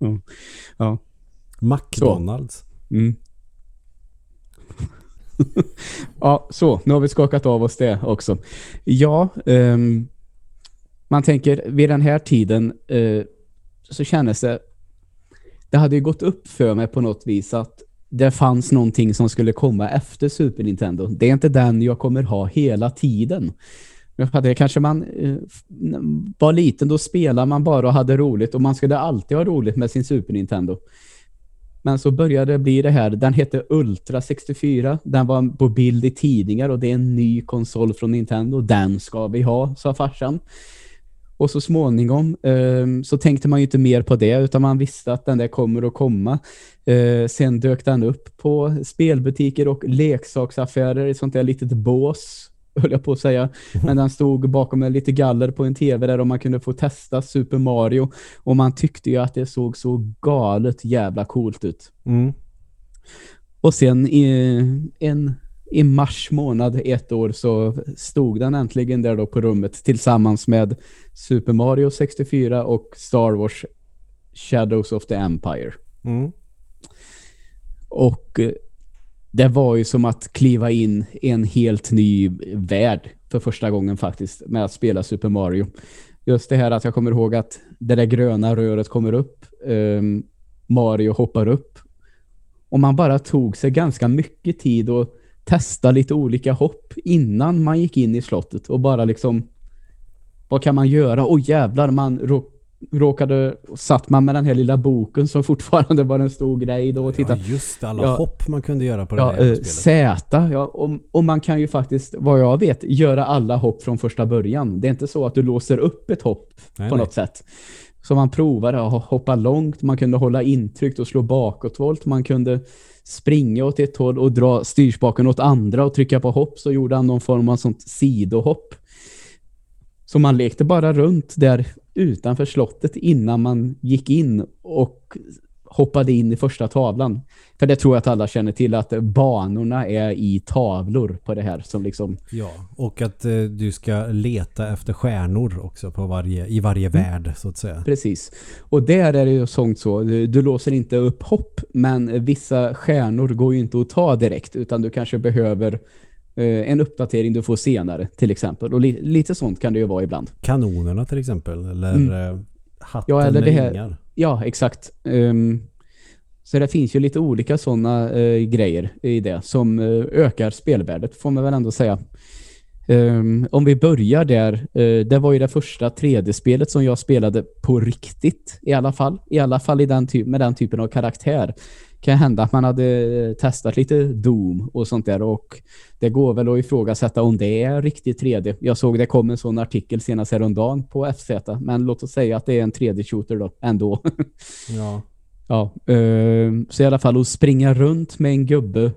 Mm. Ja. McDonalds. Mm ja, så. Nu har vi skakat av oss det också. Ja, um, man tänker vid den här tiden uh, så kändes det det hade ju gått upp för mig på något vis att det fanns någonting som skulle komma efter Super Nintendo. Det är inte den jag kommer ha hela tiden. Det kanske man uh, var liten, då spelade man bara och hade roligt och man skulle alltid ha roligt med sin Super Nintendo. Men så började det bli det här. Den hette Ultra 64. Den var på bild i tidningar och det är en ny konsol från Nintendo. Den ska vi ha, sa farsan. Och så småningom eh, så tänkte man ju inte mer på det utan man visste att den där kommer att komma. Eh, sen dök den upp på spelbutiker och leksaksaffärer i sånt där litet bås höll jag på att säga. Men den stod bakom en lite galler på en tv där man kunde få testa Super Mario. Och man tyckte ju att det såg så galet jävla coolt ut. Mm. Och sen i, en, i mars månad ett år så stod den äntligen där då på rummet tillsammans med Super Mario 64 och Star Wars Shadows of the Empire. Mm. Och det var ju som att kliva in i en helt ny värld för första gången faktiskt med att spela Super Mario. Just det här att jag kommer ihåg att det där gröna röret kommer upp, um, Mario hoppar upp och man bara tog sig ganska mycket tid och testa lite olika hopp innan man gick in i slottet och bara liksom vad kan man göra? Åh oh, jävlar, man råkade, satt man med den här lilla boken som fortfarande var en stor grej då och titta. Ja, just alla ja, hopp man kunde göra på det ja, här eh, Z, ja, och, och, man kan ju faktiskt, vad jag vet, göra alla hopp från första början. Det är inte så att du låser upp ett hopp nej, på nej. något sätt. Så man provade att hoppa långt, man kunde hålla intryckt och slå bakåtvolt, man kunde springa åt ett håll och dra styrspaken åt andra och trycka på hopp så gjorde han någon form av sånt sidohopp. Så man lekte bara runt där utanför slottet innan man gick in och hoppade in i första tavlan. För det tror jag att alla känner till att banorna är i tavlor på det här som liksom... Ja, och att eh, du ska leta efter stjärnor också på varje, i varje mm. värld så att säga. Precis. Och där är det ju sånt så, du, du låser inte upp hopp men vissa stjärnor går ju inte att ta direkt utan du kanske behöver Eh, en uppdatering du får senare till exempel. Och li lite sånt kan det ju vara ibland. Kanonerna till exempel. Eller mm. Eh, hatten ja, eller det här, ringar. Ja, exakt. Um, så det finns ju lite olika sådana uh, grejer i det som uh, ökar spelvärdet får man väl ändå säga. Um, om vi börjar där, uh, det var ju det första 3D-spelet som jag spelade på riktigt i alla fall. I alla fall i den med den typen av karaktär kan hända att man hade testat lite Doom och sånt där och det går väl att ifrågasätta om det är riktigt 3D. Jag såg det kom en sån artikel senast häromdagen på FZ men låt oss säga att det är en 3D-shooter då ändå. Ja. ja, uh, så i alla fall att springa runt med en gubbe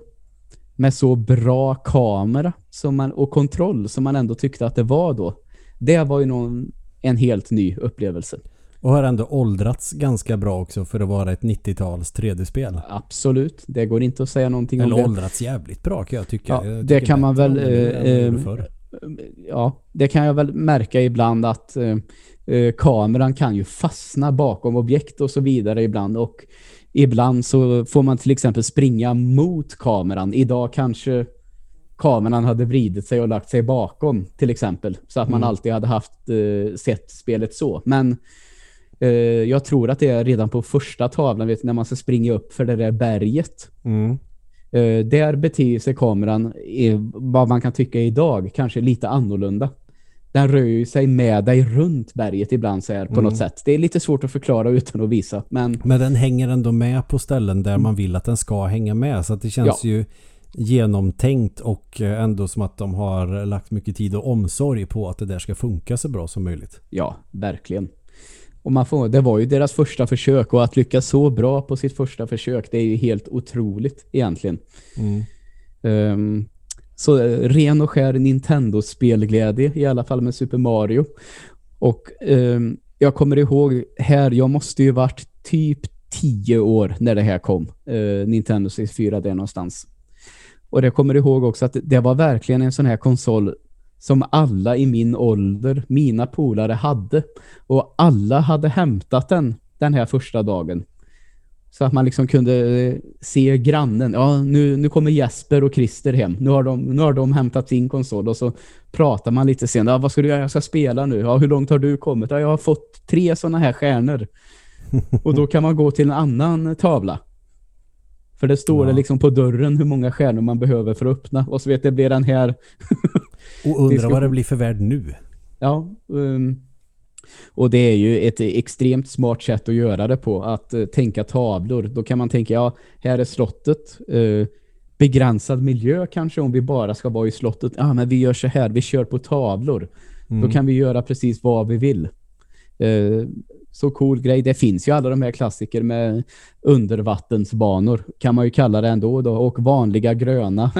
med så bra kamera som man, och kontroll som man ändå tyckte att det var då. Det var ju någon, en helt ny upplevelse. Och har ändå åldrats ganska bra också för att vara ett 90-tals 3D-spel. Absolut, det går inte att säga någonting Eller om det. Eller åldrats jävligt bra kan jag tycka. Ja, jag det kan man väl... Eh, eh, ja, det kan jag väl märka ibland att eh, eh, kameran kan ju fastna bakom objekt och så vidare ibland. Och ibland så får man till exempel springa mot kameran. Idag kanske kameran hade vridit sig och lagt sig bakom till exempel. Så att man mm. alltid hade haft eh, sett spelet så. Men jag tror att det är redan på första tavlan vet, när man ska springa upp för det där berget. Mm. Uh, där beter sig kameran vad man kan tycka idag kanske lite annorlunda. Den rör sig med dig runt berget ibland så här, på mm. något sätt. Det är lite svårt att förklara utan att visa. Men, men den hänger ändå med på ställen där mm. man vill att den ska hänga med. Så det känns ja. ju genomtänkt och eh, ändå som att de har lagt mycket tid och omsorg på att det där ska funka så bra som möjligt. Ja, verkligen. Och man får, det var ju deras första försök och att lyckas så bra på sitt första försök det är ju helt otroligt egentligen. Mm. Um, så ren och skär Nintendo-spelglädje i alla fall med Super Mario. Och um, jag kommer ihåg här, jag måste ju varit typ tio år när det här kom. Uh, Nintendo 64 där någonstans. Och jag kommer ihåg också att det var verkligen en sån här konsol som alla i min ålder, mina polare hade. Och alla hade hämtat den den här första dagen. Så att man liksom kunde eh, se grannen. Ja, nu, nu kommer Jesper och Christer hem. Nu har, de, nu har de hämtat sin konsol och så pratar man lite sen. Ja, vad ska du göra? Jag ska spela nu. Ja, hur långt har du kommit? Ja, jag har fått tre sådana här stjärnor. och då kan man gå till en annan tavla. För det står ja. det liksom på dörren hur många stjärnor man behöver för att öppna. Och så vet det blir den här Och undra vad det blir för värld nu. Ja, um, och det är ju ett extremt smart sätt att göra det på. Att uh, tänka tavlor. Då kan man tänka, ja, här är slottet. Uh, begränsad miljö kanske om vi bara ska vara i slottet. Ja, ah, men vi gör så här, vi kör på tavlor. Mm. Då kan vi göra precis vad vi vill. Uh, så cool grej. Det finns ju alla de här klassiker med undervattensbanor kan man ju kalla det ändå då. Och vanliga gröna.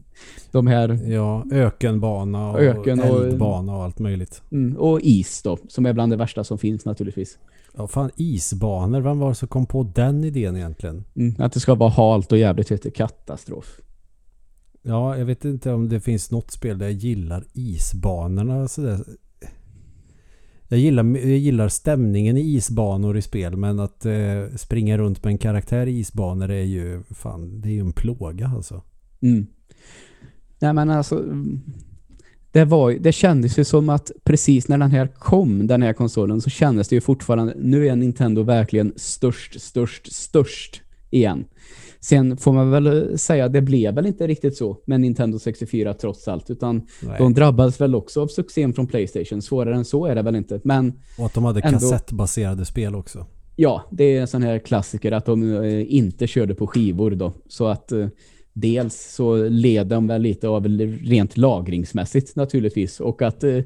de här... Ja, ökenbana och öken och, eldbana och allt möjligt. Mm, och is då, som är bland det värsta som finns naturligtvis. Ja, fan isbanor. Vem var det som kom på den idén egentligen? Mm, att det ska vara halt och jävligt heter katastrof. Ja, jag vet inte om det finns något spel där jag gillar isbanorna sådär jag gillar, jag gillar stämningen i isbanor i spel men att eh, springa runt med en karaktär i isbanor är ju fan, det är ju en plåga alltså. Mm. Nej men alltså mm, det, var, det kändes ju som att precis när den här kom, den här konsolen, så kändes det ju fortfarande, nu är Nintendo verkligen störst, störst, störst igen. Sen får man väl säga, det blev väl inte riktigt så med Nintendo 64 trots allt, utan Nej. de drabbades väl också av succén från Playstation. Svårare än så är det väl inte. Men Och att de hade ändå, kassettbaserade spel också. Ja, det är en sån här klassiker att de eh, inte körde på skivor då. Så att eh, dels så leder de väl lite av rent lagringsmässigt naturligtvis. Och att eh,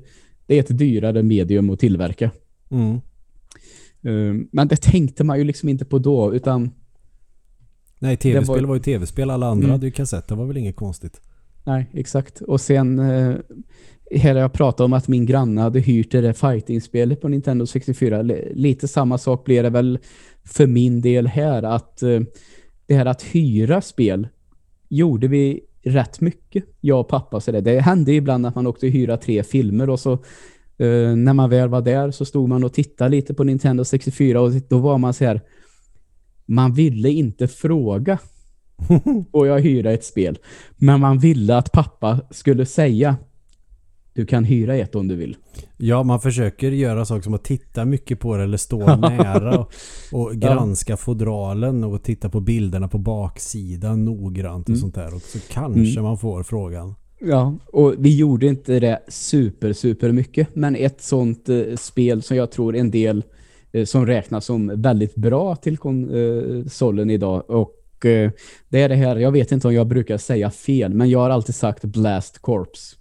det är ett dyrare medium att tillverka. Mm. Men det tänkte man ju liksom inte på då, utan Nej, tv-spel var... var ju tv-spel. Alla andra mm. hade ju kassett. Det var väl inget konstigt. Nej, exakt. Och sen eh, har jag pratat om att min granne hade hyrt det där fighting-spelet på Nintendo 64. Lite samma sak blir det väl för min del här. Att eh, det här att hyra spel gjorde vi rätt mycket. Jag och pappa. Så det, det hände ibland att man åkte hyra tre filmer och så eh, när man väl var där så stod man och tittade lite på Nintendo 64 och då var man så här man ville inte fråga får jag hyra ett spel. Men man ville att pappa skulle säga du kan hyra ett om du vill. Ja, man försöker göra saker som att titta mycket på det eller stå nära och, och granska ja. fodralen och titta på bilderna på baksidan noggrant och mm. sånt där. Och så kanske mm. man får frågan. Ja, och vi gjorde inte det super, super mycket. Men ett sånt eh, spel som jag tror en del som räknas som väldigt bra till konsolen idag. Och eh, det är det här, jag vet inte om jag brukar säga fel, men jag har alltid sagt Blast Corps.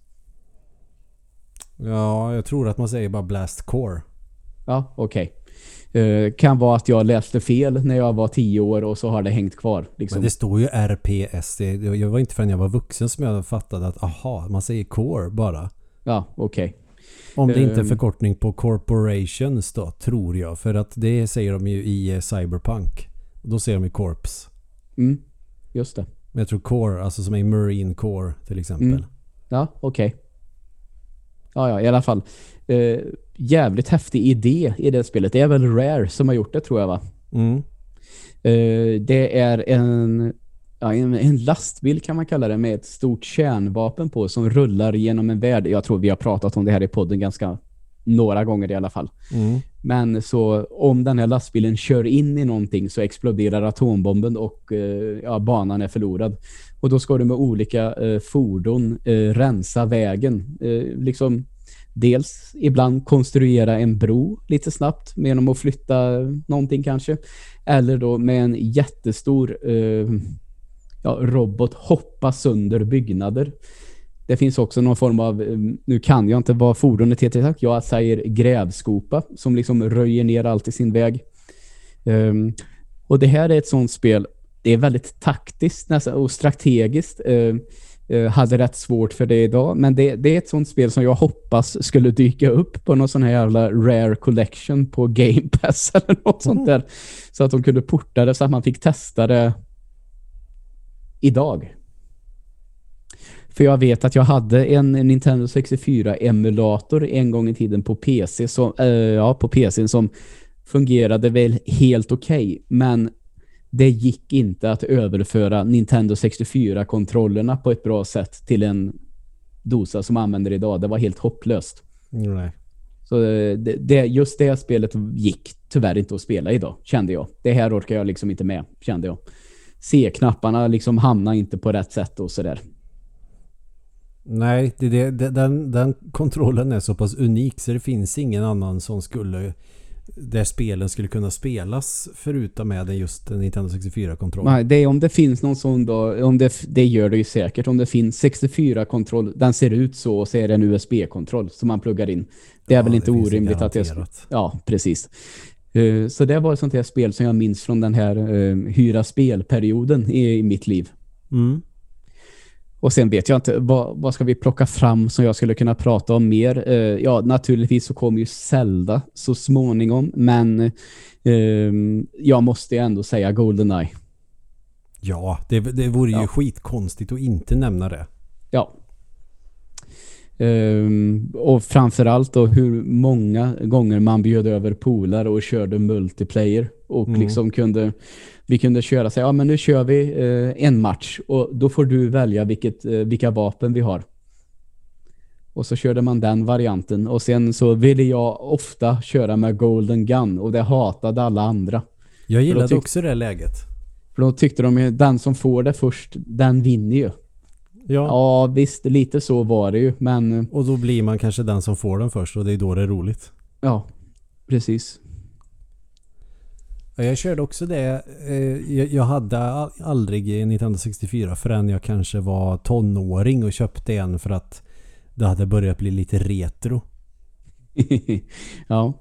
Ja, jag tror att man säger bara Blast Core. Ja, okej. Okay. Uh, kan vara att jag läste fel när jag var tio år och så har det hängt kvar. Liksom. Men det står ju RPS. Jag var inte förrän jag var vuxen som jag fattade att aha, man säger core bara. Ja, okej. Okay. Om det inte är ehm. förkortning på corporations då, tror jag. För att det säger de ju i Cyberpunk. Då säger de ju Corps. Mm, just det. Men jag tror Core, alltså som är Marine Core till exempel. Mm. Ja, okej. Okay. Ja, ja, i alla fall. Eh, jävligt häftig idé i det spelet. Det är väl Rare som har gjort det tror jag va? Mm. Eh, det är en ja, en, en, lastbil kan man kalla det med ett stort kärnvapen på som rullar genom en värld. Jag tror vi har pratat om det här i podden ganska några gånger i alla fall. Mm. Men så om den här lastbilen kör in i någonting så exploderar atombomben och eh, ja, banan är förlorad. Och då ska du med olika eh, fordon eh, rensa vägen. Eh, liksom dels ibland konstruera en bro lite snabbt genom att flytta någonting kanske. Eller då med en jättestor eh, ja, robot hoppa sönder byggnader. Det finns också någon form av, eh, nu kan jag inte vad fordonet heter, jag säger grävskopa som liksom röjer ner allt i sin väg. Um, och det här är ett sånt spel, det är väldigt taktiskt nästan, och strategiskt. Uh, uh, hade rätt svårt för det idag, men det, det, är ett sånt spel som jag hoppas skulle dyka upp på någon sån här jävla rare collection på Game Pass eller något sånt mm. där. Så att de kunde porta det så att man fick testa det idag. För jag vet att jag hade en Nintendo 64-emulator en gång i tiden på PC som, äh, ja, på PC som fungerade väl helt okej. Okay, men det gick inte att överföra Nintendo 64-kontrollerna på ett bra sätt till en dosa som använder idag. Det var helt hopplöst. Nej. Så eh, det, det, just det spelet gick tyvärr inte att spela idag, kände jag. Det här orkar jag liksom inte med, kände jag. C-knapparna liksom hamnar inte på rätt sätt och sådär. Nej, det, det, den, den kontrollen är så pass unik så det finns ingen annan som skulle där spelen skulle kunna spelas förutom med just den Nintendo 64-kontrollen. Nej, det är om det finns någon sån då, om det, det gör det ju säkert. Om det finns 64-kontroll, den ser ut så och så är det en USB-kontroll som man pluggar in. Det är ja, väl inte orimligt att det... Ja, precis. Eh, så det var ett sånt här spel som jag minns från den här uh, hyra spelperioden i, mitt liv. Mm. Och sen vet jag inte, vad, vad, ska vi plocka fram som jag skulle kunna prata om mer? Uh, ja, naturligtvis så kommer ju Zelda så småningom, men uh, jag måste ändå säga GoldenEye. Ja, det, det vore ju ja. skitkonstigt att inte nämna det. Ja, Um, och framförallt då hur många gånger man bjöd över polare och körde multiplayer och mm. liksom kunde vi kunde köra så ja men nu kör vi eh, en match och då får du välja vilket, eh, vilka vapen vi har. Och så körde man den varianten. Och sen så ville jag ofta köra med Golden Gun. Och det hatade alla andra. Jag gillade också det läget. För då tyckte de den som får det först, den vinner ju. Ja. ja, visst, lite så var det ju, men... Och då blir man kanske den som får den först och det är då det är roligt. Ja, precis. Jag körde också det. Eh, jag hade aldrig 1964 förrän jag kanske var tonåring och köpte en för att det hade börjat bli lite retro. ja.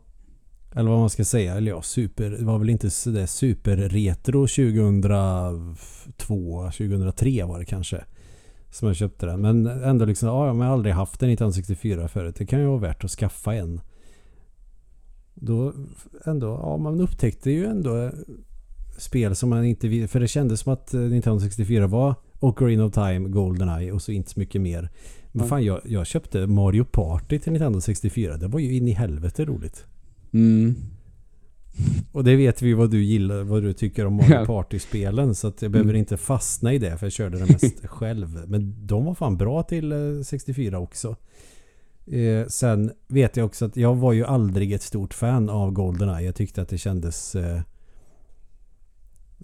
Eller vad man ska säga. Eller ja, super. Det var väl inte sådär super retro 2002, 2003 var det kanske. Som jag köpte den. Men ändå liksom, ja, jag har aldrig haft en 1964 förut. Det kan ju vara värt att skaffa en. Då ändå, ja man upptäckte ju ändå spel som man inte. För det kändes som att 1964 var Ocarina of Time, Goldeneye och så inte så mycket mer. Men fan, jag, jag köpte Mario Party till Nintendo 64. Det var ju in i helvete roligt. Mm. Och det vet vi vad du gillar, vad du tycker om Mario Party-spelen. Så att jag behöver mm. inte fastna i det för jag körde det mest själv. Men de var fan bra till 64 eh, också. Eh, sen vet jag också att jag var ju aldrig ett stort fan av Goldeneye. Jag tyckte att det kändes eh,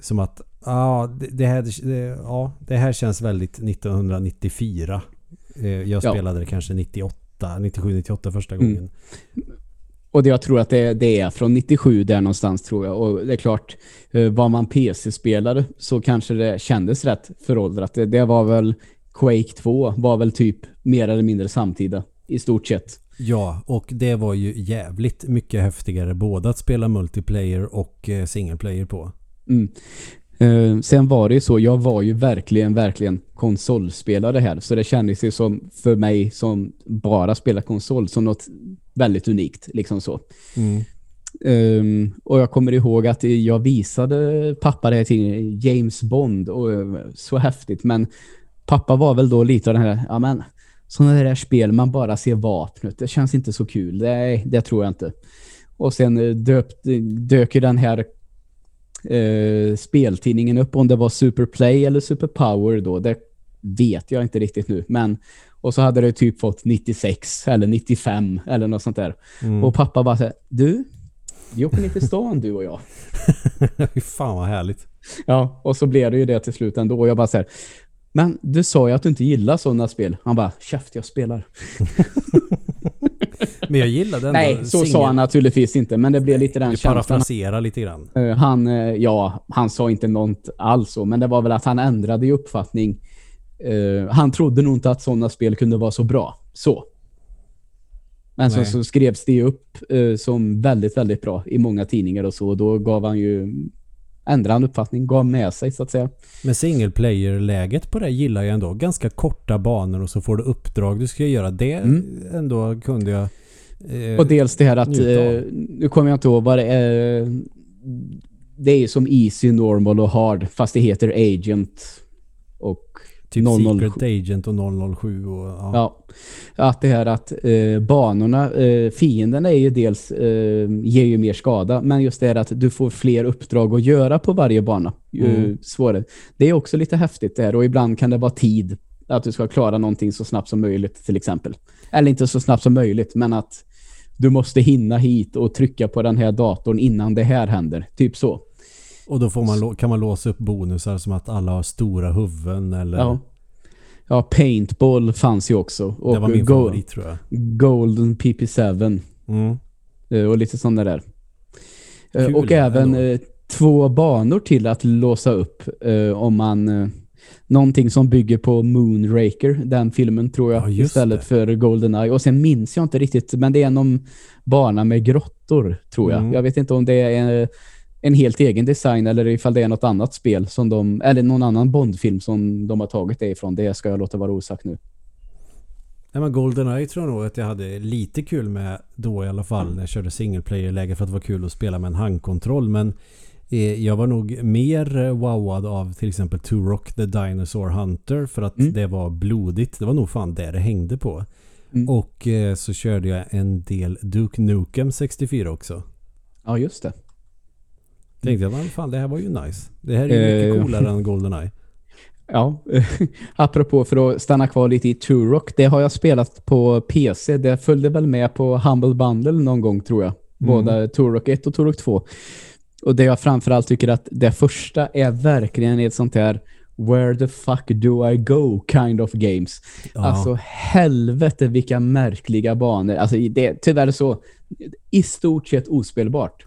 som att ah, det, det, här, det, ja, det här känns väldigt 1994. Eh, jag spelade ja. det kanske 98, 97, 98 första mm. gången. Mm. Och det jag tror att det, det, är från 97 där någonstans tror jag. Och det är klart, eh, var man PC-spelare så kanske det kändes rätt föråldrat. Det, det var väl Quake 2 var väl typ mer eller mindre samtida i stort sett. Ja, och det var ju jävligt mycket häftigare både att spela multiplayer och eh, single player på. Mm. Uh, sen var det ju så, jag var ju verkligen, verkligen konsolspelare här. Så det kändes ju som för mig som bara spelar konsol som något väldigt unikt. Liksom så. Mm. Um, och jag kommer ihåg att jag visade pappa det till James Bond och så häftigt. Men pappa var väl då lite av den här, ja men sådana där spel man bara ser vapnet. Det känns inte så kul. Nej, det tror jag inte. Och sen döpt, dök ju den här eh, speltidningen upp om det var Superplay eller Superpower då. Det vet jag inte riktigt nu. Men och så hade det typ fått 96 eller 95 eller något sånt där. Mm. Och pappa bara så du, vi åker ner till stan du och jag. Fy fan vad härligt. Ja, och så blev det ju det till slut ändå. Och jag bara så här, men du sa ju att du inte gillar sådana spel. Han bara, käft jag spelar. Men jag gillade ändå Nej, så single. sa han naturligtvis inte. Men det blev lite den känslan. Parafrasera lite grann. Uh, han, uh, ja, han sa inte något alls så. Men det var väl att han ändrade i uppfattning. Uh, han trodde nog inte att sådana spel kunde vara så bra. Så. Men så, så, skrevs det upp som väldigt, väldigt bra i många tidningar och så. Och då gav han ju ändrade han uppfattning, gav med sig så att säga. Men single player-läget på det gillar jag ändå. Ganska korta banor och så får du uppdrag du ska göra. Det mm. ändå kunde jag eh, Och dels det här att, eh, nu kommer jag inte ihåg vad det är. Det är som easy, normal och hard fast det heter agent Typ 007. Secret Agent och 007 och ja. ja. Att det här att eh, banorna, eh, fienderna är ju dels eh, ger ju mer skada, men just det här att du får fler uppdrag att göra på varje bana. Mm. svårare. Det är också lite häftigt det här och ibland kan det vara tid att du ska klara någonting så snabbt som möjligt till exempel. Eller inte så snabbt som möjligt, men att du måste hinna hit och trycka på den här datorn innan det här händer. Typ så. Och då får man, kan man låsa upp bonusar som att alla har stora huvuden eller... Ja. Ja, Paintball fanns ju också. Och det var min favorit tror jag. Golden PP7. Mm. Eh, och lite sådana där. Eh, Kul, och även ändå. två banor till att låsa upp om man... Någonting som bygger på Moonraker, den filmen tror jag, ja, istället det. för Goldeneye. Och sen minns jag inte riktigt, men det är någon bana med grottor, tror jag. Mm. Jag vet inte om det är en helt egen design eller ifall det är något annat spel som de, eller någon annan Bondfilm som de har tagit det ifrån. Det ska jag låta vara osagt nu. Nej men GoldenEye tror jag nog att jag hade lite kul med då i alla fall när jag körde single player-läge för att det var kul att spela med en handkontroll men eh, jag var nog mer eh, wowad av till exempel Turok the Dinosaur Hunter för att mm. det var blodigt. Det var nog fan det det hängde på. Mm. Och eh, så körde jag en del Duke Nukem 64 också. Ja just det. Tänkte jag, "Vad fan det här var ju nice. Det här är ju mycket Eh. coolare än Goldeneye. Ja, apropå för att stanna kvar lite i Turok, det har jag spelat på PC. Det följde väl med på Humble Bundle någon gång tror jag. Både Turok 1 och Turok 2. Och det jag framförallt tycker att det första är verkligen ett sånt här Where the fuck do I go kind of games. Ja. Alltså helvete vilka märkliga banor. Alltså det är tyvärr så i stort sett ospelbart.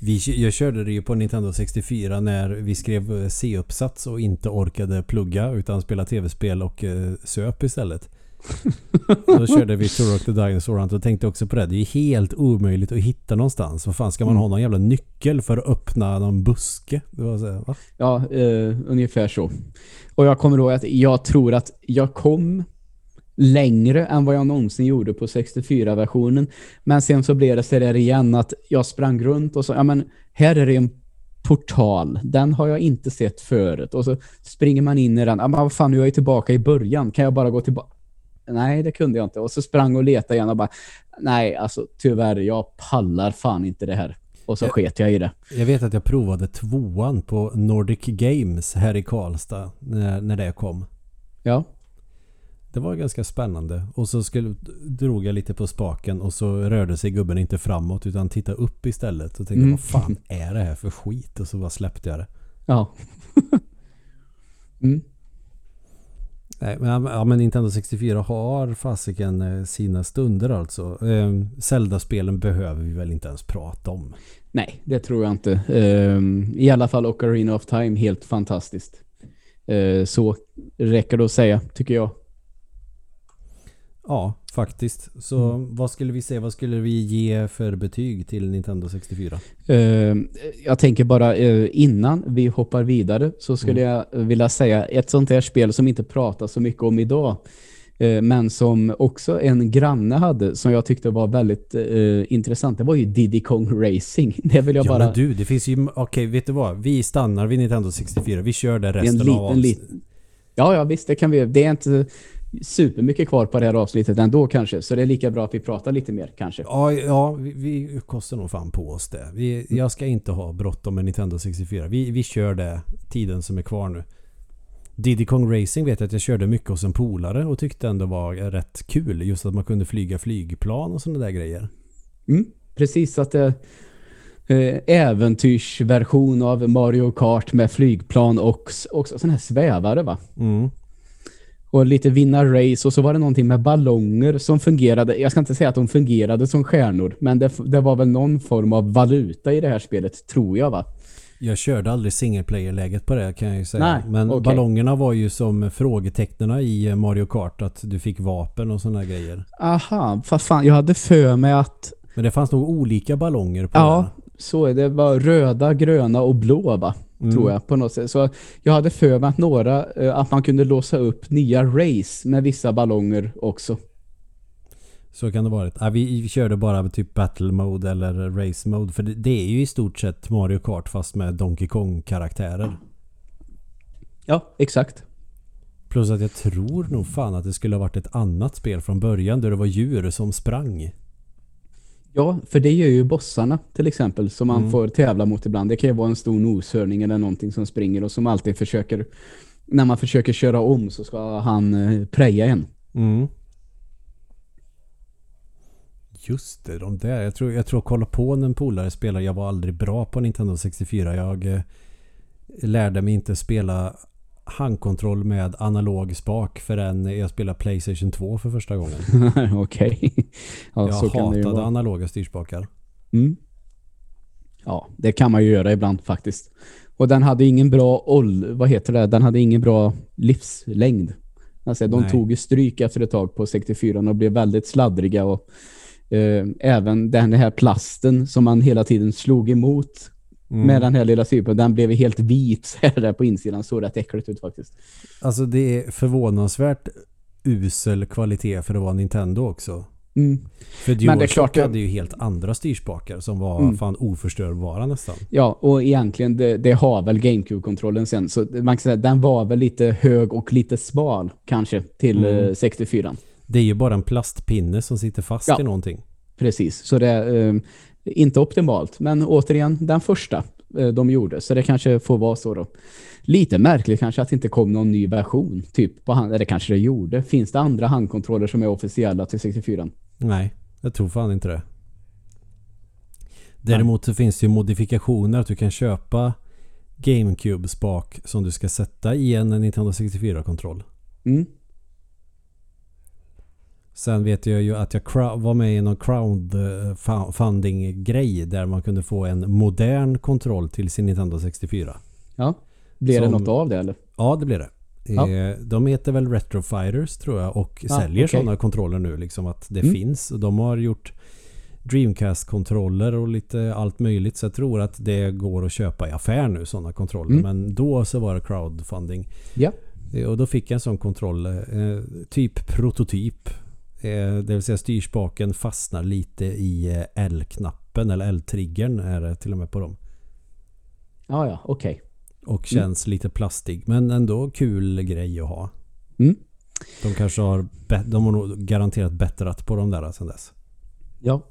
Vi, jag körde det ju på Nintendo 64 när vi skrev eh, C-uppsats och inte orkade plugga utan spela tv-spel och eh, söp istället. Då körde vi Turok the Dinosaur Hunt och tänkte också på det. Det är helt omöjligt att hitta någonstans. Vad fan ska man ha någon jävla nyckel för att öppna någon buske? Det var så här, va? Ja, eh, ungefär så. Och jag kommer ihåg att jag tror att jag kom längre än vad jag någonsin gjorde på 64-versionen. Men sen så blev det så där igen att jag sprang runt och så, ja men här är det en portal. Den har jag inte sett förut. Och så springer man in i den. Ja men vad fan, nu är jag tillbaka i början. Kan jag bara gå tillbaka? Nej, det kunde jag inte. Och så sprang och letade igen och bara, nej alltså tyvärr, jag pallar fan inte det här. Och så Ja. sket jag i det. Jag vet att jag provade tvåan på Nordic Games här i Karlstad när, när det kom. Ja. Det var ganska spännande. Och så skulle, drog jag lite på spaken och så rörde sig gubben inte framåt utan tittade upp istället. Och tänkte Mm. vad fan är det här för skit? Och så bara släppte jag det. Ja. mm. Nej, men, ja, men Nintendo 64 har fasiken eh, sina stunder alltså. Eh, Zelda-spelen behöver vi väl inte ens prata om. Nej, det tror jag inte. Ehm, I alla fall Ocarina of Time, helt fantastiskt. Eh, så räcker det att säga, tycker jag. Ja, faktiskt. Så Mm. vad skulle vi säga? Vad skulle vi ge för betyg till Nintendo 64? Ehm, jag tänker bara eh, innan vi hoppar vidare så skulle jag vilja säga ett sånt här spel som inte pratas så mycket om idag. eh, Men som också en granne hade som jag tyckte var väldigt eh, intressant. Det var ju Diddy Kong Racing. Det vill jag Ja bara... men du, det finns ju... Okej, vet du vad? Vi stannar vid Nintendo 64. Vi kör det resten en liten, av avsnittet. liten... Ja, ja, visst, det kan vi. Det är inte supermycket kvar på det här avsnittet ändå kanske. Så det är lika bra att vi pratar lite mer kanske. Ja, ja vi, vi kostar nog fan på oss det. Vi, jag ska inte ha bråttom med Nintendo 64. Vi, vi kör det tiden som är kvar nu. Diddy Kong Racing vet jag att jag körde mycket hos en polare och tyckte ändå var rätt kul. Just att man kunde flyga flygplan och sådana där grejer. Mm, precis, att det eh, äventyrsversion av Mario Kart med flygplan och också sån här svävare va? Mm. Och lite vinna race och så var det någonting med ballonger som fungerade. Jag ska inte säga att de fungerade som stjärnor, men det, det var väl någon form av valuta i det här spelet, tror jag va? Jag körde aldrig single player-läget på det kan jag ju säga. Nej, Men okej. ballongerna var ju som frågetecknarna i Mario Kart. Att du fick vapen och sådana grejer. Aha, vad fan, jag hade för mig att Men det fanns nog olika ballonger på Ja, så är det. var röda, gröna och blå va? Mm. Tror jag på något sätt. Så jag hade för mig att några, eh, att man kunde låsa upp nya race med vissa ballonger också. Så kan det vara. Ja, vi, vi körde bara typ battle mode eller race mode. För det, det är ju i stort sett Mario Kart fast med Donkey Kong-karaktärer. Ja, exakt. Plus att jag tror nog fan att det skulle ha varit ett annat spel från början där det var djur som sprang. Ja, för det gör ju bossarna till exempel som man Mm. får tävla mot ibland. Det kan ju vara en stor noshörning eller någonting som springer och som alltid försöker när man försöker köra om så ska han eh, preja en. Mm. Just det, de där. Jag tror jag tror jag kollade på när en polare spelade. Jag var aldrig bra på Nintendo 64. Jag eh, lärde mig inte spela handkontroll med analog spak förrän jag spelade Playstation 2 för första gången. Okej. ja, jag så kan det hatade analoga styrspakar. Mm. Ja, det kan man ju göra ibland faktiskt. Och den hade ingen bra ål, vad heter det? Den hade ingen bra livslängd. Alltså de Nej. tog ju stryk efter ett tag på 64 och blev väldigt sladdriga och eh, även den här plasten som man hela tiden slog emot Mm. med den här lilla sypen, den blev helt vit så här där på insidan. Såg rätt äckligt ut faktiskt. Alltså det är förvånansvärt usel kvalitet för att vara Nintendo också. Mm. För DualShock det- hade ju helt andra styrspakar som var Mm. fan oförstörbara nästan. Ja, och egentligen det, det har väl GameCube-kontrollen sen. Så man kan säga att den var väl lite hög och lite smal kanske till Mm. eh, 64. Det är ju bara en plastpinne som sitter fast Ja. i någonting. Precis, så det är eh, inte optimalt. Men återigen, den första. eh, de gjorde. Så det kanske får vara så då. Lite märkligt kanske att det inte kom någon ny version. Typ på hand, eller kanske det gjorde. Finns det andra handkontroller som är officiella till 64? Nej, jag tror fan inte det. Däremot så finns det ju modifikationer att du kan köpa GameCube-spak som du ska sätta i en Nintendo 64-kontroll. Mm. Sen vet jag ju att jag var med i någon crowdfunding-grej där man kunde få en modern kontroll till sin Nintendo 64. Ja. Blir det Som- något av det eller? Ja, det blir det. Ja. Eh, De heter väl Retro Fighters tror jag och Ja, säljer okej. sådana kontroller nu. Liksom att det Mm. finns. Och De har gjort Dreamcast-kontroller och lite allt möjligt. Så jag tror att det går att köpa i affär nu sådana kontroller. Mm. Men då så var det crowdfunding. Ja. Eh, Och då fick jag en sån kontroll. Eh, typ prototyp. Eh, det vill säga styrspaken fastnar lite i eh, L-knappen eller L-triggern är det till och med på dem. Ja, ja, okej. Och känns lite plastig. Men ändå kul grej att ha. Mm. De kanske har, de har nog garanterat bättrat på de där sen dess. Ja.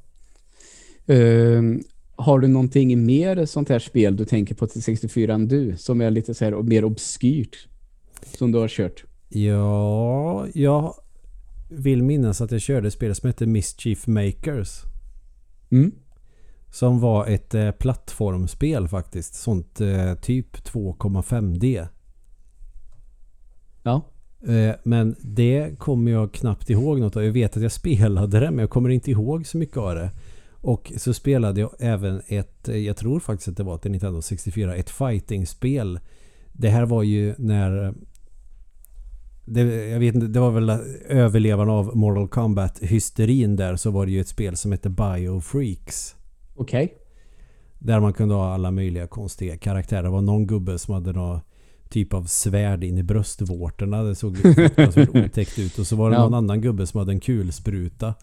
Ehm, har du någonting mer sånt här spel du tänker på till 64 än du? Som är lite så här mer obskyrt? Som du har kört? Ja, jag vill minnas att jag körde ett spel som heter Mischief Makers. Mm. Som var ett eh, plattformspel faktiskt. Sånt eh, typ 2,5D. Ja. Eh, men det kommer jag knappt ihåg något av. Jag vet att jag spelade det men jag kommer inte ihåg så mycket av det. Och så spelade jag även ett, eh, jag tror faktiskt att det var till Nintendo 64, ett fighting-spel. Det här var ju när... Det, jag vet inte, det var väl överlevarna av Mortal Kombat-hysterin där så var det ju ett spel som hette Biofreaks. Okej. Där man kunde ha alla möjliga konstiga karaktärer. Det var någon gubbe som hade någon typ av svärd in i bröstvårtorna. Det såg fruktansvärt otäckt ut. Och så var det Ja. någon annan gubbe som hade en kulspruta.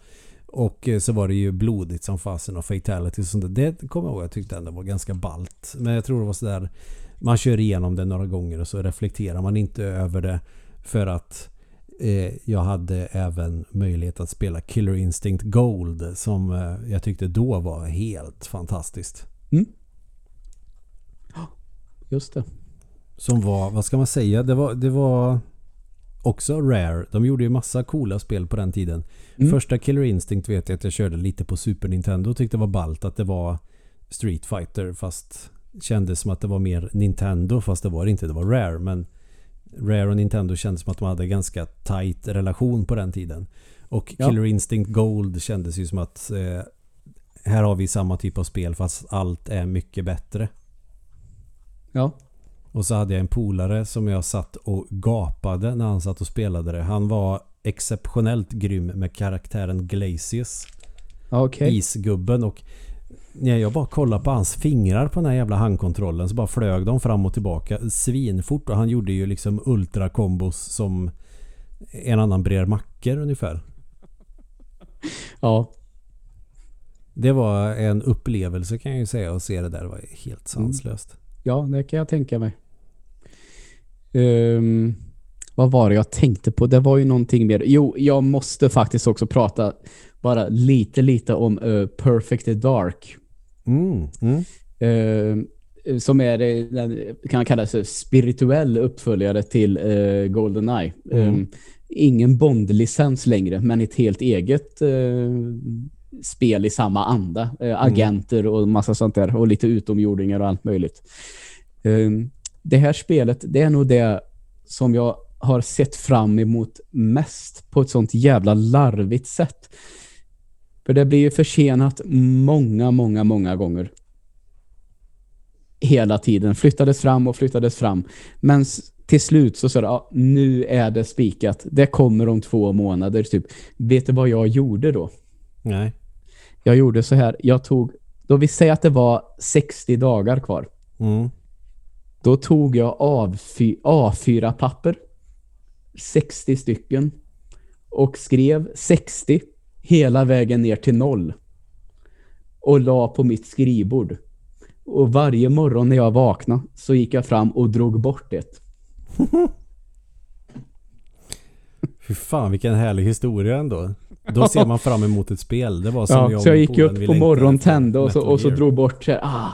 Och eh, så var det ju blodigt som fasen och fatality och sånt där. Det kommer jag ihåg. Jag tyckte ändå var ganska balt. Men jag tror det var sådär. Man kör igenom det några gånger och så reflekterar man inte över det. För att eh, jag hade även möjlighet att spela Killer Instinct Gold. Som eh, jag tyckte då var helt fantastiskt. Just det. Som var, vad ska man säga, det var, det var också Rare. De gjorde ju massa coola spel på den tiden. Mm. Första Killer Instinct vet jag att jag körde lite på Super Nintendo och tyckte det var ballt att det var Street Fighter fast kändes som att det var mer Nintendo fast det var det inte, det var Rare. Men Rare och Nintendo kändes som att de hade ganska tight relation på den tiden. Och Ja. Killer Instinct Gold kändes ju som att eh, här har vi samma typ av spel fast allt är mycket bättre. Ja. Och så hade jag en polare som jag satt och gapade när han satt och spelade det. Han var exceptionellt grym med karaktären Glacius. Okej. Isgubben och när jag bara kollade på hans fingrar på den här jävla handkontrollen så bara flög de fram och tillbaka svinfort och han gjorde ju liksom ultrakombos som en annan brer mackor ungefär. Ja. Det var en upplevelse kan jag ju säga att se det där. Det var helt sanslöst. Ja, det kan jag tänka mig. Ehm, vad var det jag tänkte på? Det var ju någonting mer. Jo, jag måste faktiskt också prata bara lite, lite om uh, Perfect Dark. Mm, mm. Ehm, som är eh, den, kan kallas spirituell uppföljare till uh, Goldeneye. Mm. Ehm, ingen Bond-licens längre, men ett helt eget eh, spel i samma anda. Eh, agenter och massa sånt där. Och lite utomjordingar och allt möjligt. Ehm, det här spelet, det är nog det som jag har sett fram emot mest på ett sånt jävla larvigt sätt. För det blir ju försenat många, många, många gånger. Hela tiden. Flyttades fram och flyttades fram. Men till slut så sa det, ja, nu är det spikat. Det kommer om två månader. Typ. Vet du vad jag gjorde då? Nej. Jag gjorde så här. Jag tog, då vi säger att det var 60 dagar kvar. Mm. Då tog jag A4, A4-papper, 60 stycken, och skrev 60 hela vägen ner till noll. Och la på mitt skrivbord. Och varje morgon när jag vaknade så gick jag fram och drog bort det. Fy fan vilken härlig historia ändå. Då ser man fram emot ett spel. Det var som Ja, jag så jag gick upp på morgonen, tände och så, och så drog bort så här, ah,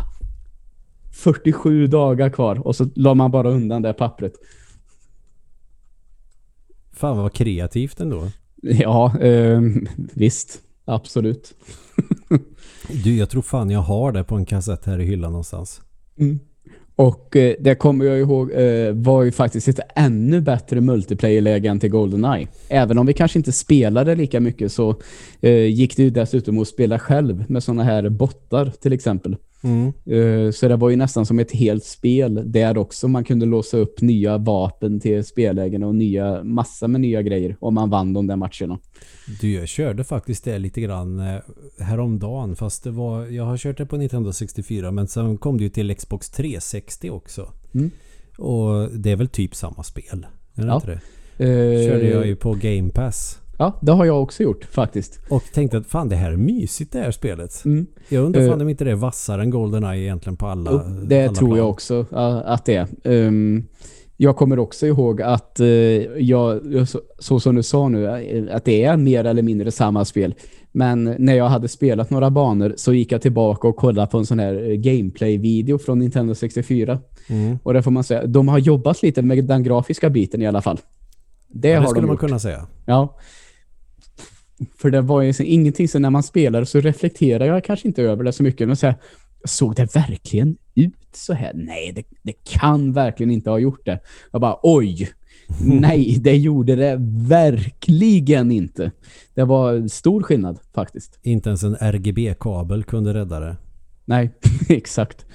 47 dagar kvar och så la man bara undan det pappret. Fan vad kreativt ändå. Ja, eh, visst. Absolut. Du, jag tror fan jag har det på en kassett här i hyllan någonstans. Mm. Och eh, det kommer jag ihåg eh, var ju faktiskt ett ännu bättre multiplayer-läge än till GoldenEye. Även om vi kanske inte spelade lika mycket så eh, gick det ju dessutom att spela själv med sådana här bottar till exempel. Mm. Eh, så det var ju nästan som ett helt spel där också. Man kunde låsa upp nya vapen till spellägen och nya, massa med nya grejer om man vann de där matcherna. Du, jag körde faktiskt det lite grann eh, häromdagen. Fast det var, jag har kört det på Nintendo 64 men sen kom det ju till Xbox 360 också. Mm. Och det är väl typ samma spel? Är det Ja. inte det? Eh, Körde jag ju på Game Pass. Ja, det har jag också gjort faktiskt. Och tänkte att fan det här är mysigt det här spelet. Mm. Jag undrar Eh. fan om inte det är vassare än GoldenEye egentligen på alla Jo, det alla tror plan. jag också att det är. Ehm, jag kommer också ihåg att eh, jag, så, så som du sa nu, eh, att det är mer eller mindre samma spel. Men när jag hade spelat några banor så gick jag tillbaka och kollade på en sån här eh, gameplay-video från Nintendo 64. Mm. Och det får man säga, de har jobbat lite med den grafiska biten i alla fall. Det Ja, det har skulle de man gjort. kunna säga. Ja. För det var ju så, ingenting, så när man spelar så reflekterar jag kanske inte över det så mycket. Men så här, såg det verkligen ut så här? Nej, det, det kan verkligen inte ha gjort det. Jag bara, oj! Nej, det gjorde det verkligen inte. Det var stor skillnad faktiskt. Inte ens en RGB-kabel kunde rädda det. Nej, exakt.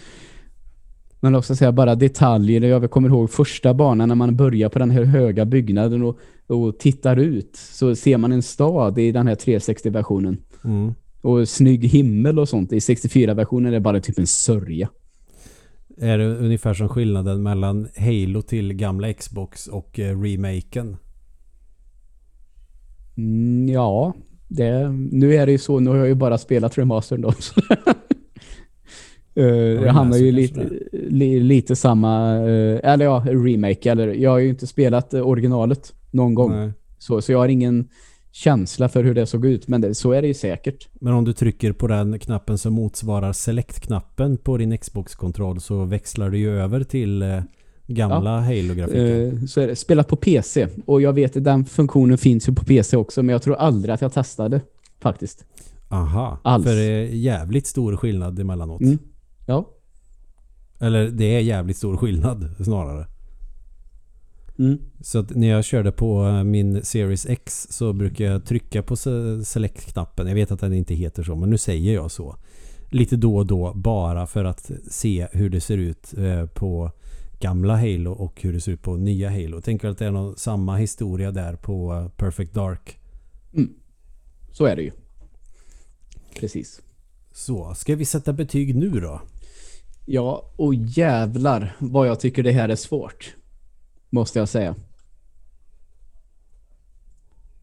Men också säga bara detaljer. Jag kommer ihåg första banan när man börjar på den här höga byggnaden och, och tittar ut så ser man en stad i den här 360-versionen. Mm. Och snygg himmel och sånt. I 64-versionen är det bara typ en sörja. Är det ungefär som skillnaden mellan Halo till gamla Xbox och eh, remaken? Mm, ja, det, nu är det ju så. Nu har jag ju bara spelat remastern då. Men det hamnar ju lite, li, lite samma, eh, eller ja, remake. Eller, jag har ju inte spelat eh, originalet någon gång. Nej. Så, så jag har ingen känsla för hur det såg ut. Men det, så är det ju säkert. Men om du trycker på den knappen som motsvarar select-knappen på din Xbox-kontroll så växlar du ju över till eh, gamla Halo-grafiken. Eh, så är det spelat på PC. Och jag vet att den funktionen finns ju på PC också. Men jag tror aldrig att jag testade faktiskt. Aha, alls. för det är jävligt stor skillnad emellanåt. Mm. Ja. Eller det är jävligt stor skillnad snarare. Mm. Så att när jag körde på eh, min Series X så brukar jag trycka på se- select-knappen. Jag vet att den inte heter så, men nu säger jag så. Lite då och då bara för att se hur det ser ut eh, på gamla Halo och hur det ser ut på nya Halo. Tänker att det är någon, samma historia där på eh, Perfect Dark. Så är det ju. Precis. Så, ska vi sätta betyg nu då? Ja, och jävlar vad jag tycker det här är svårt. Måste jag säga.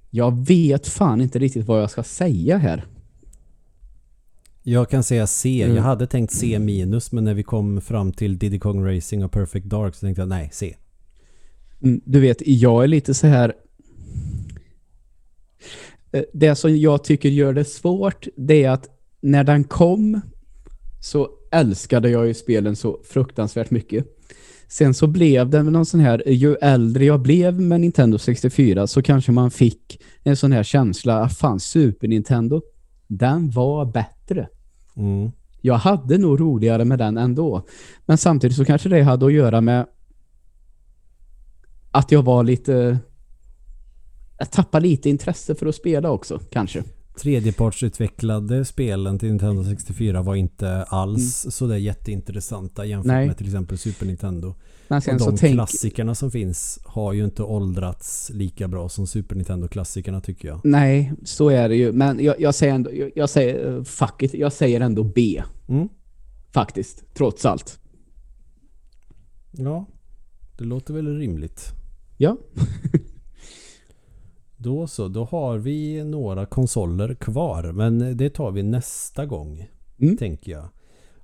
Jag vet fan inte riktigt vad jag ska säga här. Jag kan säga C. Mm. Jag hade tänkt C minus men när vi kom fram till Diddy Kong Racing och Perfect Dark så tänkte jag nej, C. Mm, Du vet, jag är lite så här... Eh, Det som jag tycker gör det svårt, det är att när den kom så älskade jag ju spelen så fruktansvärt mycket. Sen så blev det någon sån här, ju äldre jag blev med Nintendo 64 så kanske man fick en sån här känsla, ah, fan Super Nintendo, den var bättre. Mm. Jag hade nog roligare med den ändå. Men samtidigt så kanske det hade att göra med att jag var lite... Jag tappade lite intresse för att spela också, kanske. Tredjepartsutvecklade spelen till Nintendo 64 var inte alls så där jätteintressanta jämfört Nej. med till exempel Super Nintendo. Men Och sen så de tänk... klassikerna som finns har ju inte åldrats lika bra som Super Nintendo-klassikerna tycker jag. Nej, så är det ju. Men jag, jag säger ändå... Jag, jag säger... Fuck it. Jag säger ändå B. Mm. Faktiskt. Trots allt. Ja, det låter väl rimligt. Ja. Då så, då har vi några konsoler kvar. Men det tar vi nästa gång, Mm. tänker jag.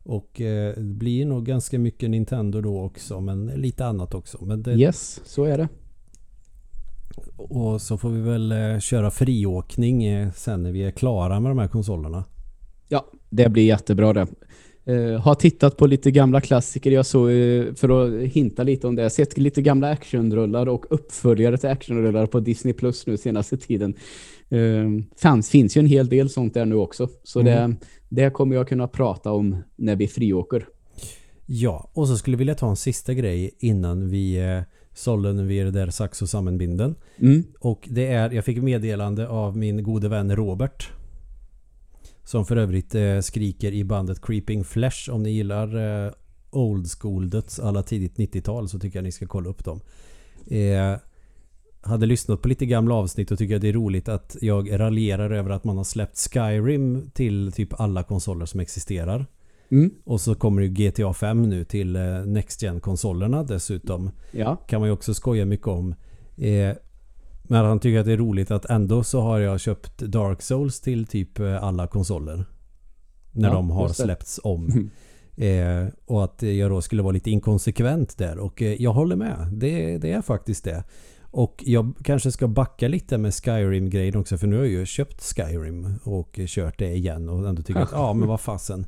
Och eh, det blir nog ganska mycket Nintendo då också, men lite annat också. Men det, Yes, så är det. Och så får vi väl eh, köra friåkning eh, sen när vi är klara med de här konsolerna. Ja, det blir jättebra det. Uh, har tittat på lite gamla klassiker. Jag såg, uh, för att hinta lite om det, sett lite gamla actionrullar och uppföljare till actionrullar på Disney Plus nu senaste tiden. Uh, fanns, finns ju en hel del sånt där nu också. Så mm. det, det kommer jag kunna prata om när vi friåker. Ja, och så skulle jag vilja ta en sista grej innan vi eh, sålde vi är där sax och sammanbinden. Mm. Och det är, jag fick meddelande av min gode vän Robert. Som för övrigt eh, skriker i bandet Creeping Flesh. Om ni gillar eh, old school döds alla tidigt 90-tal så tycker jag ni ska kolla upp dem. Eh, hade lyssnat på lite gamla avsnitt och tycker att det är roligt att jag raljerar över att man har släppt Skyrim till typ alla konsoler som existerar. Mm. Och så kommer ju GTA 5 nu till eh, Next Gen-konsolerna dessutom. Ja. Kan man ju också skoja mycket om. Eh, men han tycker att det är roligt att ändå så har jag köpt Dark Souls till typ eh, alla konsoler. När ja, de har släppts om. Eh, och att jag då skulle vara lite inkonsekvent där. Och eh, jag håller med. Det, det, är faktiskt det. Och jag kanske ska backa lite med Skyrim-grejen också. För nu har jag ju köpt Skyrim och kört det igen. Och ändå tycker att ja men vad fasen.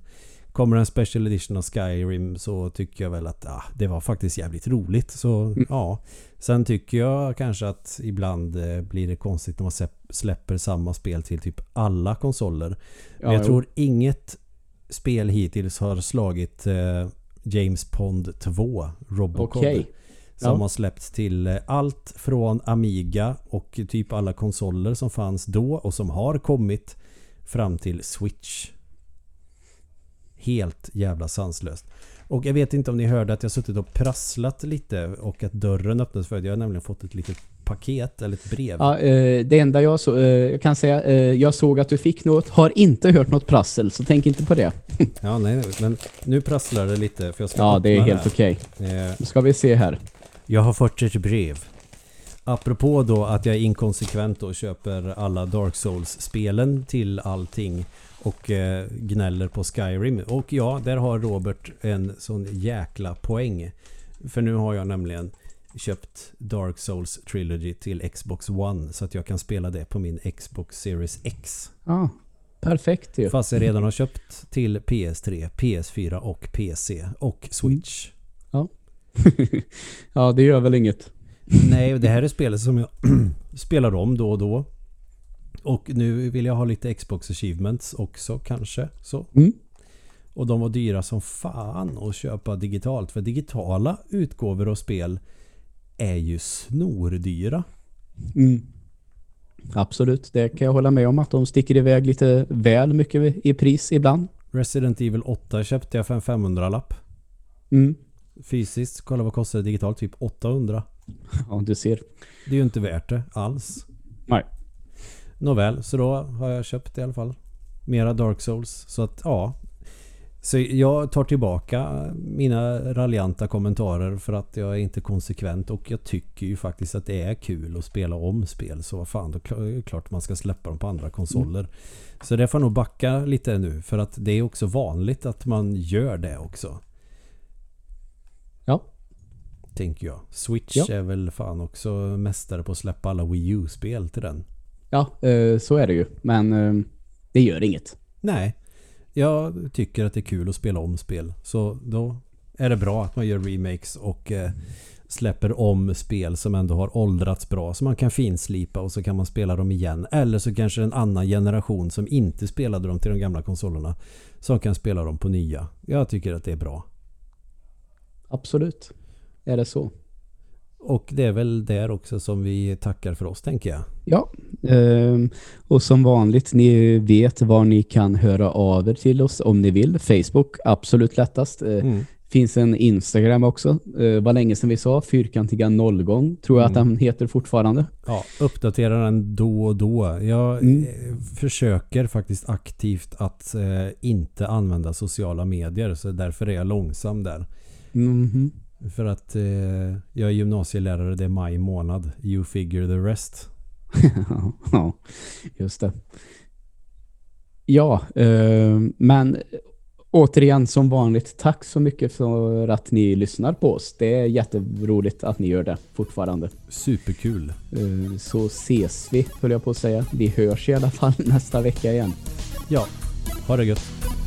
Kommer en special edition av Skyrim så tycker jag väl att ah, det var faktiskt jävligt roligt. Så mm. ja. Sen tycker jag kanske att ibland eh, blir det konstigt när man släpper samma spel till typ alla konsoler. Ja, Men jag jo. tror inget spel hittills har slagit eh, James Pond 2 Robocop. Okay. Som ja. har släppts till eh, allt från Amiga och typ alla konsoler som fanns då och som har kommit fram till Switch. Helt jävla sanslöst. Och jag vet inte om ni hörde att jag suttit och prasslat lite och att dörren öppnades för Jag har nämligen fått ett litet paket eller ett brev. Ja, eh, det enda jag, så, eh, jag kan säga, eh, jag såg att du fick något, har inte hört något prassel, så tänk inte på det. ja, nej, men nu prasslar det lite för jag ska Ja, det är helt okej. Okay. Nu ska vi se här. Jag har fått ett brev. Apropå då att jag är inkonsekvent och köper alla Dark Souls-spelen till allting och eh, gnäller på Skyrim. Och ja, där har Robert en sån jäkla poäng. För nu har jag nämligen köpt Dark Souls Trilogy till Xbox One så att jag kan spela det på min Xbox Series X. Ja, perfekt ju. Fast jag redan har köpt till PS3, PS4 och PC och Switch. Ja. ja, det gör väl inget. Nej, det här är spelet som jag spelar om då och då. Och nu vill jag ha lite Xbox Achievements också kanske. Så. Mm. Och de var dyra som fan att köpa digitalt. För digitala utgåvor och spel är ju snordyra. Mm. Absolut, det kan jag hålla med om att de sticker iväg lite väl mycket i pris ibland. Resident Evil 8 köpte jag för en 500-lapp. Mm. Fysiskt, kolla vad kostar det digitalt? Typ 800. Ja, du ser. Det är ju inte värt det alls. Nej. Nåväl, så då har jag köpt i alla fall. Mera Dark Souls. Så att ja. Så jag tar tillbaka mina raljanta kommentarer för att jag är inte konsekvent och jag tycker ju faktiskt att det är kul att spela om spel. Så vad fan, då är det klart man ska släppa dem på andra konsoler. Mm. Så det får nog backa lite nu för att det är också vanligt att man gör det också. Ja. Tänker jag. Switch ja. är väl fan också mästare på att släppa alla Wii U-spel till den. Ja, eh, så är det ju. Men eh, det gör inget. Nej. Jag tycker att det är kul att spela om spel. Så då är det bra att man gör remakes och eh, släpper om spel som ändå har åldrats bra. Så man kan finslipa och så kan man spela dem igen. Eller så kanske en annan generation som inte spelade dem till de gamla konsolerna. Som kan spela dem på nya. Jag tycker att det är bra. Absolut. Är det så. Och det är väl där också som vi tackar för oss tänker jag. Ja, ehm, och som vanligt, ni vet var ni kan höra av er till oss om ni vill. Facebook, absolut lättast. Eh, mm. Finns en Instagram också. Eh, vad länge sedan vi sa, fyrkantiga nollgång, tror jag mm. att den heter fortfarande. Ja, uppdaterar den då och då. Jag mm. Eh, försöker faktiskt aktivt att inte använda sociala medier, så därför är jag långsam där. Mm för att eh, jag är gymnasielärare, det är maj månad. You figure the rest. ja, just det. Ja, eh, men återigen som vanligt, tack så mycket för att ni lyssnar på oss. Det är jätteroligt att ni gör det fortfarande. Superkul. Eh, så ses vi, höll jag på att säga. Vi hörs i alla fall nästa vecka igen. Ja, ha det gött.